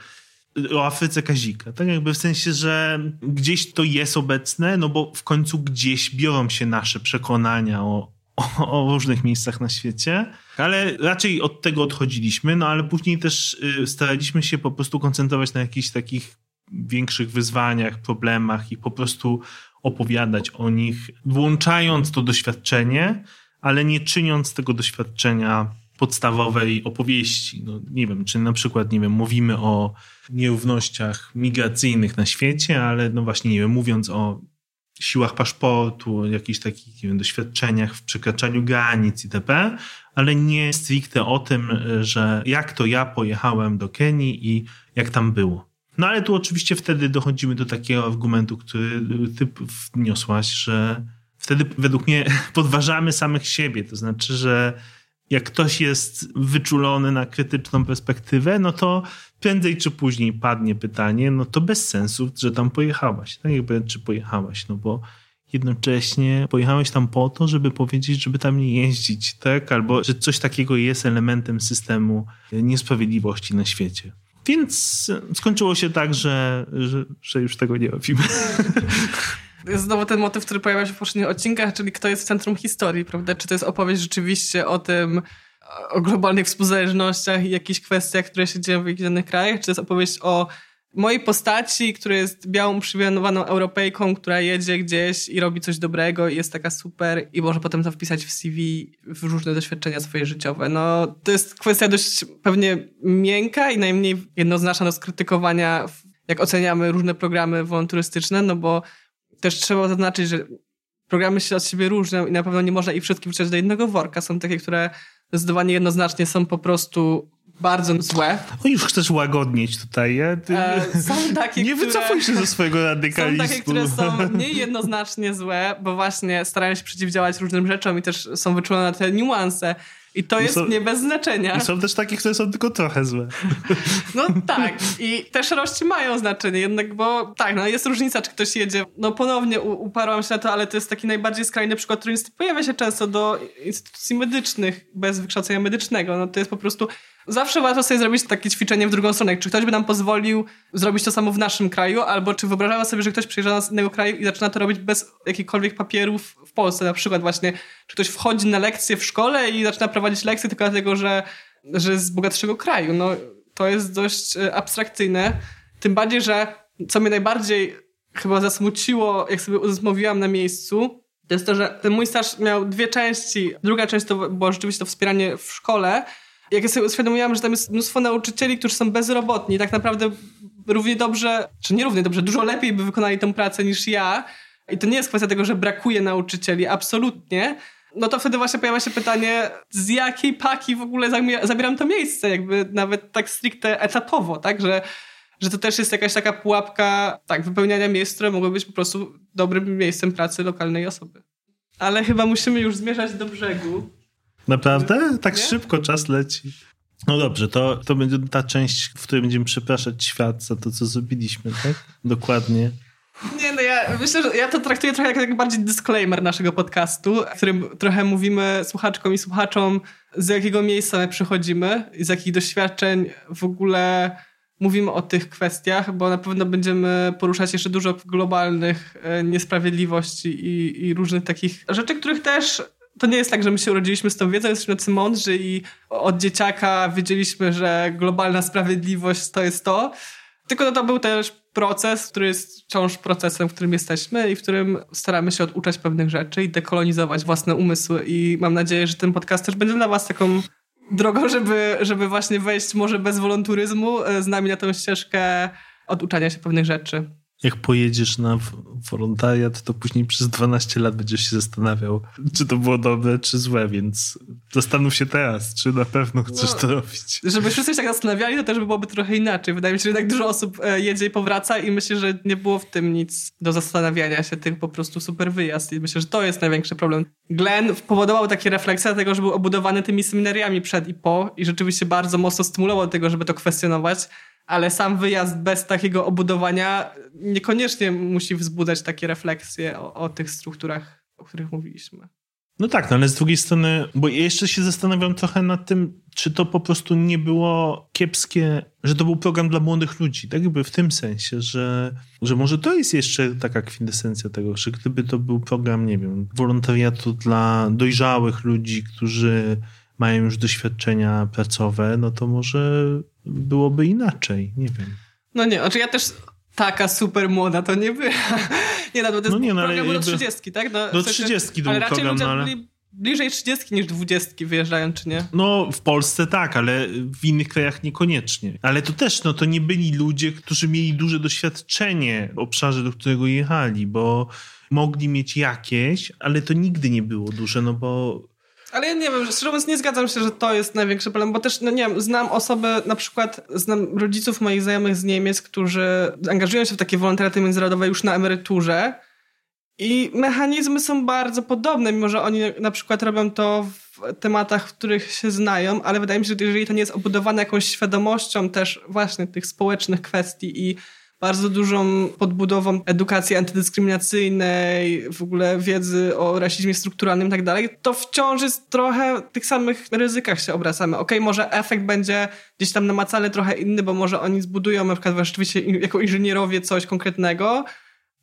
o Afryce Kazika. Tak jakby w sensie, że gdzieś to jest obecne, no bo w końcu gdzieś biorą się nasze przekonania o, o, o różnych miejscach na świecie, ale raczej od tego odchodziliśmy, no ale później też y, staraliśmy się po prostu koncentrować na jakichś takich większych wyzwaniach, problemach i po prostu opowiadać o nich, włączając to doświadczenie, ale nie czyniąc tego doświadczenia podstawowej opowieści. No, nie wiem, czy na przykład, nie wiem, mówimy o nierównościach migracyjnych na świecie, ale no właśnie, nie wiem, mówiąc o siłach paszportu, o jakichś takich wiem, doświadczeniach w przekraczaniu granic itp., ale nie stricte o tym, że jak to ja pojechałem do Kenii i jak tam było. No ale tu oczywiście wtedy dochodzimy do takiego argumentu, który ty wniosłaś, że wtedy według mnie podważamy samych siebie. To znaczy, że jak ktoś jest wyczulony na krytyczną perspektywę, no to prędzej czy później padnie pytanie, no to bez sensu, że tam pojechałaś. Tak jakby, czy pojechałaś, no bo jednocześnie pojechałeś tam po to, żeby powiedzieć, żeby tam nie jeździć, tak? Albo, że coś takiego jest elementem systemu niesprawiedliwości na świecie. Więc skończyło się tak, że, że, że już tego nie robimy. Jest znowu ten motyw, który pojawia się w poprzednich odcinkach, czyli kto jest w centrum historii, prawda? Czy to jest opowieść rzeczywiście o tym, o globalnych współzależnościach i jakichś kwestiach, które się dzieją w jakichś innych krajach, czy to jest opowieść o mojej postaci, która jest białą, przywianowaną Europejką, która jedzie gdzieś i robi coś dobrego i jest taka super i może potem to wpisać w CV w różne doświadczenia swoje życiowe. No, to jest kwestia dość pewnie miękka i najmniej jednoznaczna do skrytykowania, jak oceniamy różne programy wolonturystyczne, no bo też trzeba zaznaczyć, że programy się od siebie różnią i na pewno nie można ich wszystkich wrzucać do jednego worka. Są takie, które zdecydowanie jednoznacznie są po prostu bardzo złe. No już chcesz łagodnieć tutaj, nie? Ty... E, są takie, Nie które... wycofuj się ze swojego radykalizmu. Są takie, które są mniej jednoznacznie złe, bo właśnie starają się przeciwdziałać różnym rzeczom i też są wyczulone na te niuanse. I to I jest są, nie bez znaczenia. I są też takie, które są tylko trochę złe. No tak. I te szarości mają znaczenie jednak, bo tak, no jest różnica, czy ktoś jedzie. No ponownie uparłam się na to, ale to jest taki najbardziej skrajny przykład, który pojawia się często do instytucji medycznych bez wykształcenia medycznego. No to jest po prostu Zawsze łatwo sobie zrobić takie ćwiczenie w drugą stronę. Czy ktoś by nam pozwolił zrobić to samo w naszym kraju, albo czy wyobrażamy sobie, że ktoś przyjeżdża z innego kraju i zaczyna to robić bez jakichkolwiek papierów w Polsce. Na przykład właśnie, czy ktoś wchodzi na lekcję w szkole i zaczyna prowadzić lekcje tylko dlatego, że, że jest z bogatszego kraju. No, to jest dość e, abstrakcyjne. Tym bardziej, że co mnie najbardziej chyba zasmuciło, jak sobie rozmawiałam na miejscu, to jest to, że ten mój staż miał dwie części. Druga część to było rzeczywiście to wspieranie w szkole, jak ja sobie uświadomiłam, że tam jest mnóstwo nauczycieli, którzy są bezrobotni, tak naprawdę równie dobrze, czy nie równie dobrze, dużo lepiej by wykonali tę pracę niż ja. I to nie jest kwestia tego, że brakuje nauczycieli, absolutnie. No to wtedy właśnie pojawia się pytanie, z jakiej paki w ogóle zabieram to miejsce, jakby nawet tak stricte etatowo, tak, że, że to też jest jakaś taka pułapka, tak, wypełniania miejsc, które mogły być po prostu dobrym miejscem pracy lokalnej osoby. Ale chyba musimy już zmierzać do brzegu. Naprawdę? Tak nie? szybko czas leci. No dobrze, to, to będzie ta część, w której będziemy przepraszać świat za to, co zrobiliśmy, tak? Dokładnie. Nie, no ja myślę, że ja to traktuję trochę jak, jak bardziej disclaimer naszego podcastu, w którym trochę mówimy słuchaczkom i słuchaczom, z jakiego miejsca my przychodzimy, z jakich doświadczeń w ogóle mówimy o tych kwestiach, bo na pewno będziemy poruszać jeszcze dużo globalnych e, niesprawiedliwości i, i różnych takich rzeczy, których też to nie jest tak, że my się urodziliśmy z tą wiedzą, jesteśmy tacy mądrzy i od dzieciaka wiedzieliśmy, że globalna sprawiedliwość to jest to. Tylko to był też proces, który jest wciąż procesem, w którym jesteśmy i w którym staramy się oduczać pewnych rzeczy i dekolonizować własne umysły. I mam nadzieję, że ten podcast też będzie dla Was taką drogą, żeby, żeby właśnie wejść może bez wolonturyzmu e, z nami na tę ścieżkę oduczania się pewnych rzeczy. Jak pojedziesz na wolontariat, to później przez 12 lat będziesz się zastanawiał, czy to było dobre, czy złe, więc zastanów się teraz, czy na pewno chcesz no, to robić. Żeby wszyscy się tak zastanawiali, to też byłoby trochę inaczej. Wydaje mi się, że tak dużo osób e, jedzie i powraca i myślę, że nie było w tym nic do zastanawiania się, tych po prostu super wyjazd i myślę, że to jest największy problem. Glenn powodował takie refleksje dlatego, że był obudowany tymi seminariami przed i po i rzeczywiście bardzo mocno stymulował do tego, żeby to kwestionować ale sam wyjazd bez takiego obudowania niekoniecznie musi wzbudzać takie refleksje o, o tych strukturach, o których mówiliśmy. No tak, no ale z drugiej strony, bo ja jeszcze się zastanawiam trochę nad tym, czy to po prostu nie było kiepskie, że to był program dla młodych ludzi, tak jakby w tym sensie, że, że może to jest jeszcze taka kwintesencja tego, że gdyby to był program, nie wiem, wolontariatu dla dojrzałych ludzi, którzy mają już doświadczenia pracowe, no to może byłoby inaczej, nie wiem. No nie, znaczy ja też taka super młoda to nie była. nie, no, to jest no nie, no, program do 30, tak? No, do w sensie, 30 to ale raczej program, ludzie no, ale... byli bliżej 30 niż 20 wyjeżdżają, czy nie? No, w Polsce tak, ale w innych krajach niekoniecznie. Ale to też, no to nie byli ludzie, którzy mieli duże doświadczenie w obszarze, do którego jechali, bo mogli mieć jakieś, ale to nigdy nie było duże, no bo ale ja nie wiem, szczerze mówiąc nie zgadzam się, że to jest największy problem, bo też, no nie wiem, znam osoby, na przykład znam rodziców moich znajomych z Niemiec, którzy angażują się w takie wolontariaty międzynarodowe już na emeryturze i mechanizmy są bardzo podobne, mimo że oni na przykład robią to w tematach, w których się znają, ale wydaje mi się, że jeżeli to nie jest obudowane jakąś świadomością też właśnie tych społecznych kwestii i bardzo dużą podbudową edukacji antydyskryminacyjnej, w ogóle wiedzy o rasizmie strukturalnym i tak dalej, to wciąż jest trochę w tych samych ryzykach się obracamy. Okej, okay, może efekt będzie gdzieś tam namacalny trochę inny, bo może oni zbudują na przykład rzeczywiście jako inżynierowie coś konkretnego,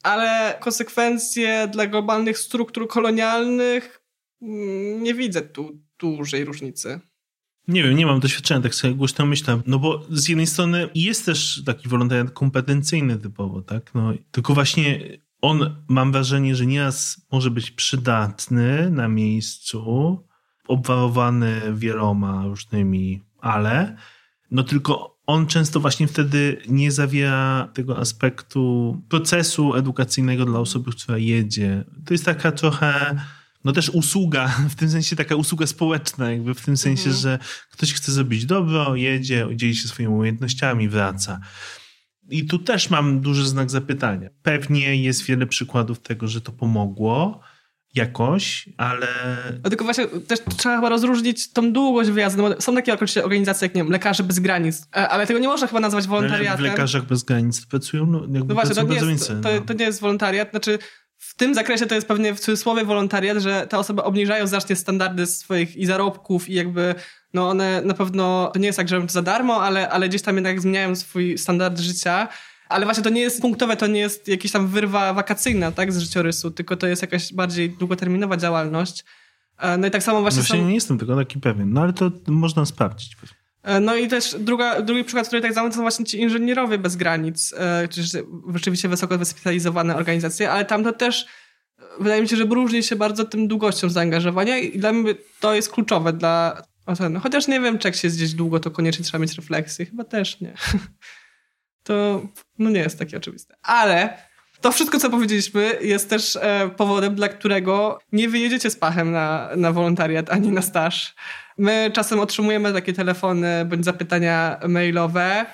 ale konsekwencje dla globalnych struktur kolonialnych mm, nie widzę tu dużej różnicy. Nie wiem, nie mam doświadczenia, tak sobie głośno myślę. No bo z jednej strony jest też taki wolontariat kompetencyjny typowo, tak? No, tylko właśnie on, mam wrażenie, że nieraz może być przydatny na miejscu, obwarowany wieloma różnymi ale, no tylko on często właśnie wtedy nie zawiera tego aspektu procesu edukacyjnego dla osoby, która jedzie. To jest taka trochę no też usługa, w tym sensie taka usługa społeczna, jakby w tym sensie, mhm. że ktoś chce zrobić dobro, jedzie, dzieli się swoimi umiejętnościami, wraca. I tu też mam duży znak zapytania. Pewnie jest wiele przykładów tego, że to pomogło jakoś, ale... No tylko właśnie też trzeba chyba rozróżnić tą długość wyjazdu, no są takie oczywiście organizacje jak, nie wiem, Lekarze Bez Granic, e, ale tego nie można chyba nazwać wolontariatem. W Lekarzach Bez Granic pracują, no, jakby no właśnie, to nie, jest, to, to nie jest wolontariat, znaczy w tym zakresie to jest pewnie w cudzysłowie wolontariat, że te osoby obniżają znacznie standardy swoich i zarobków i jakby no one na pewno, to nie jest tak, że za darmo, ale, ale gdzieś tam jednak zmieniają swój standard życia. Ale właśnie to nie jest punktowe, to nie jest jakaś tam wyrwa wakacyjna, tak, z życiorysu, tylko to jest jakaś bardziej długoterminowa działalność. E, no i tak samo właśnie. No właśnie są... nie jestem tego taki pewien, no ale to można sprawdzić. E, no i też druga, drugi przykład, który tak samo to są właśnie ci inżynierowie bez granic, e, czyli rzeczywiście wysoko wyspecjalizowane organizacje, ale tam to też e, wydaje mi się, że różni się bardzo tym długością zaangażowania i dla mnie to jest kluczowe dla oceny. Chociaż nie wiem, czy jak się jest gdzieś długo, to koniecznie trzeba mieć refleksję. Chyba też nie. To no nie jest takie oczywiste. Ale to wszystko, co powiedzieliśmy, jest też e, powodem, dla którego nie wyjedziecie z pachem na, na wolontariat ani na staż. My czasem otrzymujemy takie telefony bądź zapytania mailowe.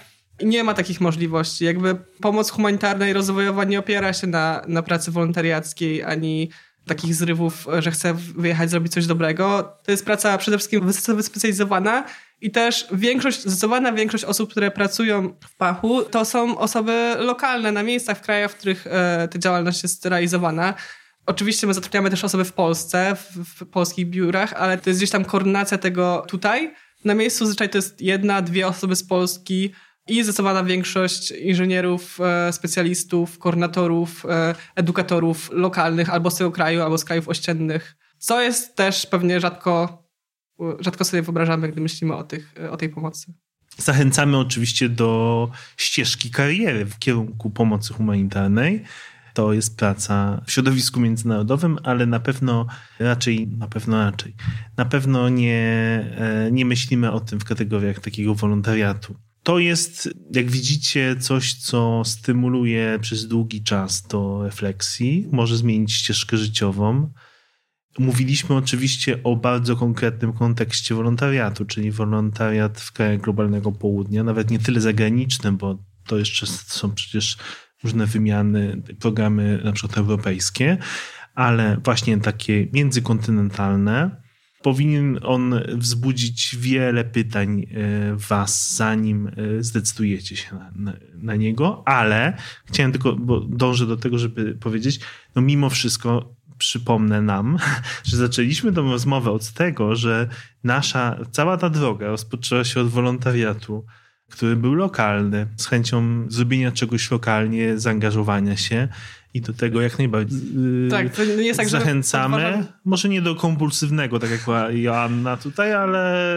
Nie ma takich możliwości. Jakby pomoc humanitarna i rozwojowa nie opiera się na, na pracy wolontariackiej ani takich zrywów, że chcę wyjechać, zrobić coś dobrego. To jest praca przede wszystkim wyspecjalizowana i też większość, zdecydowana większość osób, które pracują w Pachu, to są osoby lokalne na miejscach, w krajach, w których e, ta działalność jest realizowana. Oczywiście my zatrudniamy też osoby w Polsce, w, w, polskich biurach, ale to jest gdzieś tam koordynacja tego tutaj. Na miejscu zazwyczaj to jest jedna, dwie osoby z Polski i zdecydowana większość inżynierów, e, specjalistów, koordynatorów, e, edukatorów lokalnych albo z tego kraju, albo z krajów ościennych. Co jest też pewnie rzadko, rzadko sobie wyobrażamy, gdy myślimy o, tych, o tej pomocy. Zachęcamy oczywiście do ścieżki kariery w kierunku pomocy humanitarnej to jest praca w środowisku międzynarodowym, ale na pewno raczej, na pewno raczej, na pewno nie, e, nie myślimy o tym w kategoriach takiego wolontariatu. To jest, jak widzicie, coś, co stymuluje przez długi czas do refleksji, może zmienić ścieżkę życiową. Mówiliśmy oczywiście o bardzo konkretnym kontekście wolontariatu, czyli wolontariat w krajach globalnego południa, nawet nie tyle zagranicznym, bo to jeszcze są przecież różne wymiany, programy na przykład europejskie, ale właśnie takie międzykontynentalne. Powinien on wzbudzić wiele pytań e, was, zanim e, zdecydujecie się na, na, na, niego, ale chciałem tylko, bo dążę do tego, żeby powiedzieć, no mimo wszystko przypomnę nam, że zaczęliśmy tę rozmowę od tego, że nasza, cała ta droga rozpoczęła się od wolontariatu, który był lokalny, z chęcią zrobienia czegoś lokalnie, zaangażowania się i do tego jak najbardziej yy, tak, to nie jest tak, zachęcamy. Może nie do kompulsywnego, tak jak była Joanna tutaj, ale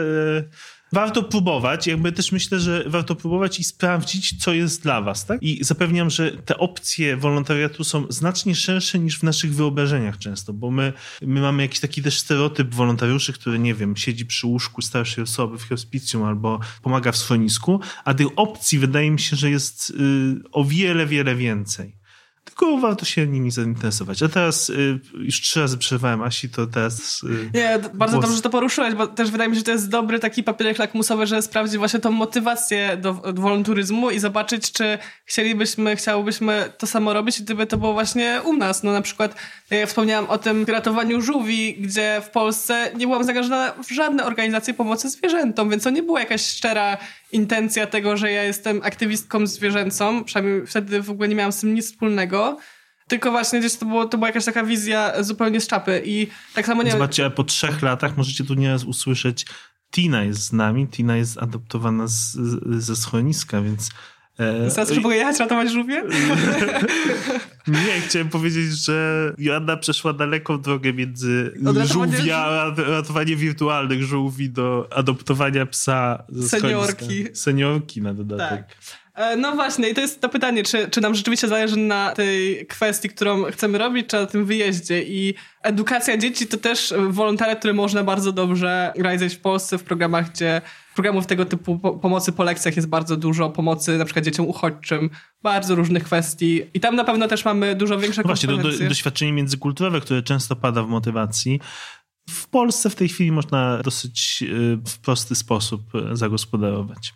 warto próbować. Jakby też myślę, że warto próbować i sprawdzić, co jest dla was, tak? I zapewniam, że te opcje wolontariatu są znacznie szersze niż w naszych wyobrażeniach często, bo my, my mamy jakiś taki też stereotyp wolontariuszy, który, nie wiem, siedzi przy łóżku starszej osoby w hospicjum albo pomaga w schronisku, a tych opcji wydaje mi się, że jest y, o wiele, wiele więcej tylko warto się nimi zainteresować. A teraz y, już trzy razy przerwałem Asi, to teraz... Y, Nie, bardzo głos. dobrze, że to poruszyłeś, bo też wydaje mi się, że to jest dobry taki papierek lakmusowy, że sprawdzić właśnie tą motywację do, do wolonturyzmu i zobaczyć, czy chcielibyśmy, chciałobyśmy to samo robić, gdyby to było właśnie u nas. No na przykład, jak wspomniałam o tym ratowaniu żółwi, gdzie w Polsce nie byłam zaangażowana w żadne organizacje pomocy zwierzętom, więc to nie była jakaś szczera intencja tego, że ja jestem aktywistką zwierzęcą, przynajmniej wtedy w ogóle nie miałam z tym nic wspólnego, tylko właśnie gdzieś to, było, to była jakaś taka wizja zupełnie z czapy i tak samo nie Zobaczcie, po trzech latach możecie tu nieraz usłyszeć Tina jest z nami, Tina jest adoptowana z, ze schroniska, więc Zaraz mogę jechać ratować żółwie? Nie, chciałem powiedzieć, że Joanna przeszła daleką drogę między żółwia, a ratowanie wirtualnych żółwi do adoptowania psa Seniorki. Seniorki na dodatek. Tak. E, no właśnie, i to jest to pytanie, czy, czy nam rzeczywiście zależy na tej kwestii, którą chcemy robić, czy na tym wyjeździe. I edukacja dzieci to też wolontariat, który można bardzo dobrze realizować w Polsce w programach, gdzie programów tego typu pomocy po lekcjach jest bardzo dużo, pomocy na przykład dzieciom uchodźczym, bardzo różnych kwestii. I tam na pewno też mamy dużo większe no Właśnie, do, do, doświadczenie międzykulturowe, które często pada w motywacji. W Polsce w tej chwili można dosyć y, w prosty sposób y, zagospodarować.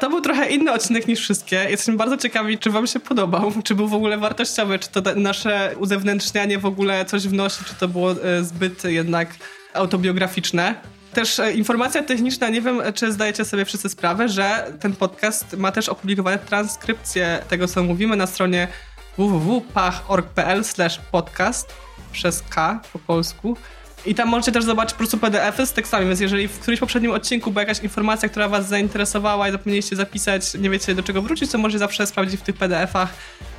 To był trochę inny odcinek niż wszystkie. Jesteśmy bardzo ciekawi, czy wam się podobał, czy był w ogóle wartościowy, czy to nasze uzewnętrznianie w ogóle coś wnosi, czy to było y, zbyt jednak autobiograficzne. Też e, informacja techniczna, nie wiem, czy zdajecie sobie wszyscy sprawę, że ten podcast ma też opublikowane transkrypcje tego, co mówimy na stronie www.pach.org.pl podcast przez K po polsku. I tam możecie też zobaczyć po prostu PDF-y z tekstami, więc jeżeli w którymś poprzednim odcinku była jakaś informacja, która was zainteresowała i zapomnieliście zapisać, nie wiecie do czego wrócić, to możecie zawsze sprawdzić w tych PDF-ach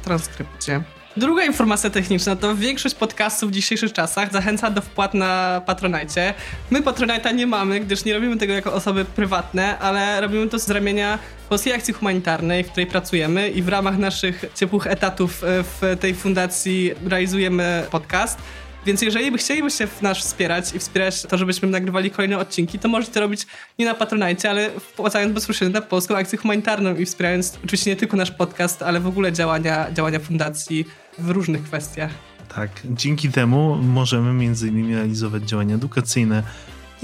transkrypcję. Druga informacja techniczna to większość podcastów w dzisiejszych czasach zachęca do wpłat na Patronite. My Patronite'a nie mamy, gdyż nie robimy tego jako osoby prywatne, ale robimy to z ramienia Polskiej Akcji Humanitarnej, w której pracujemy i w ramach naszych ciepłych etatów e, w tej fundacji realizujemy podcast. Więc jeżeli by chcielibyście nas wspierać i wspierać to, żebyśmy nagrywali kolejne odcinki, to możecie robić nie na Patronite, ale wpłacając bezpośrednio na Polską Akcję Humanitarną i wspierając oczywiście nie tylko nasz podcast, ale w ogóle działania, działania fundacji w różnych kwestiach. Tak, dzięki temu możemy między innymi realizować działania edukacyjne,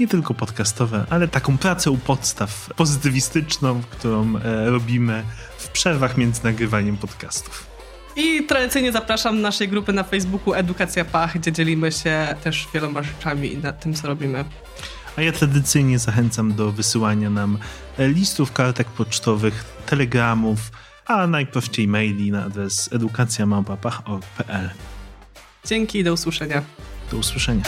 nie tylko podcastowe, ale taką pracę u podstaw pozytywistyczną, którą e, robimy w przerwach między nagrywaniem podcastów. I tradycyjnie zapraszam naszej grupy na Facebooku Edukacja Pach, gdzie dzielimy się też wieloma rzeczami na tym, co robimy. A ja tradycyjnie zachęcam do wysyłania nam e, listów, kartek pocztowych, telegramów, a najprościej maili na adres edukacjamałpa.pach.pl. Dzięki i do usłyszenia. Do usłyszenia.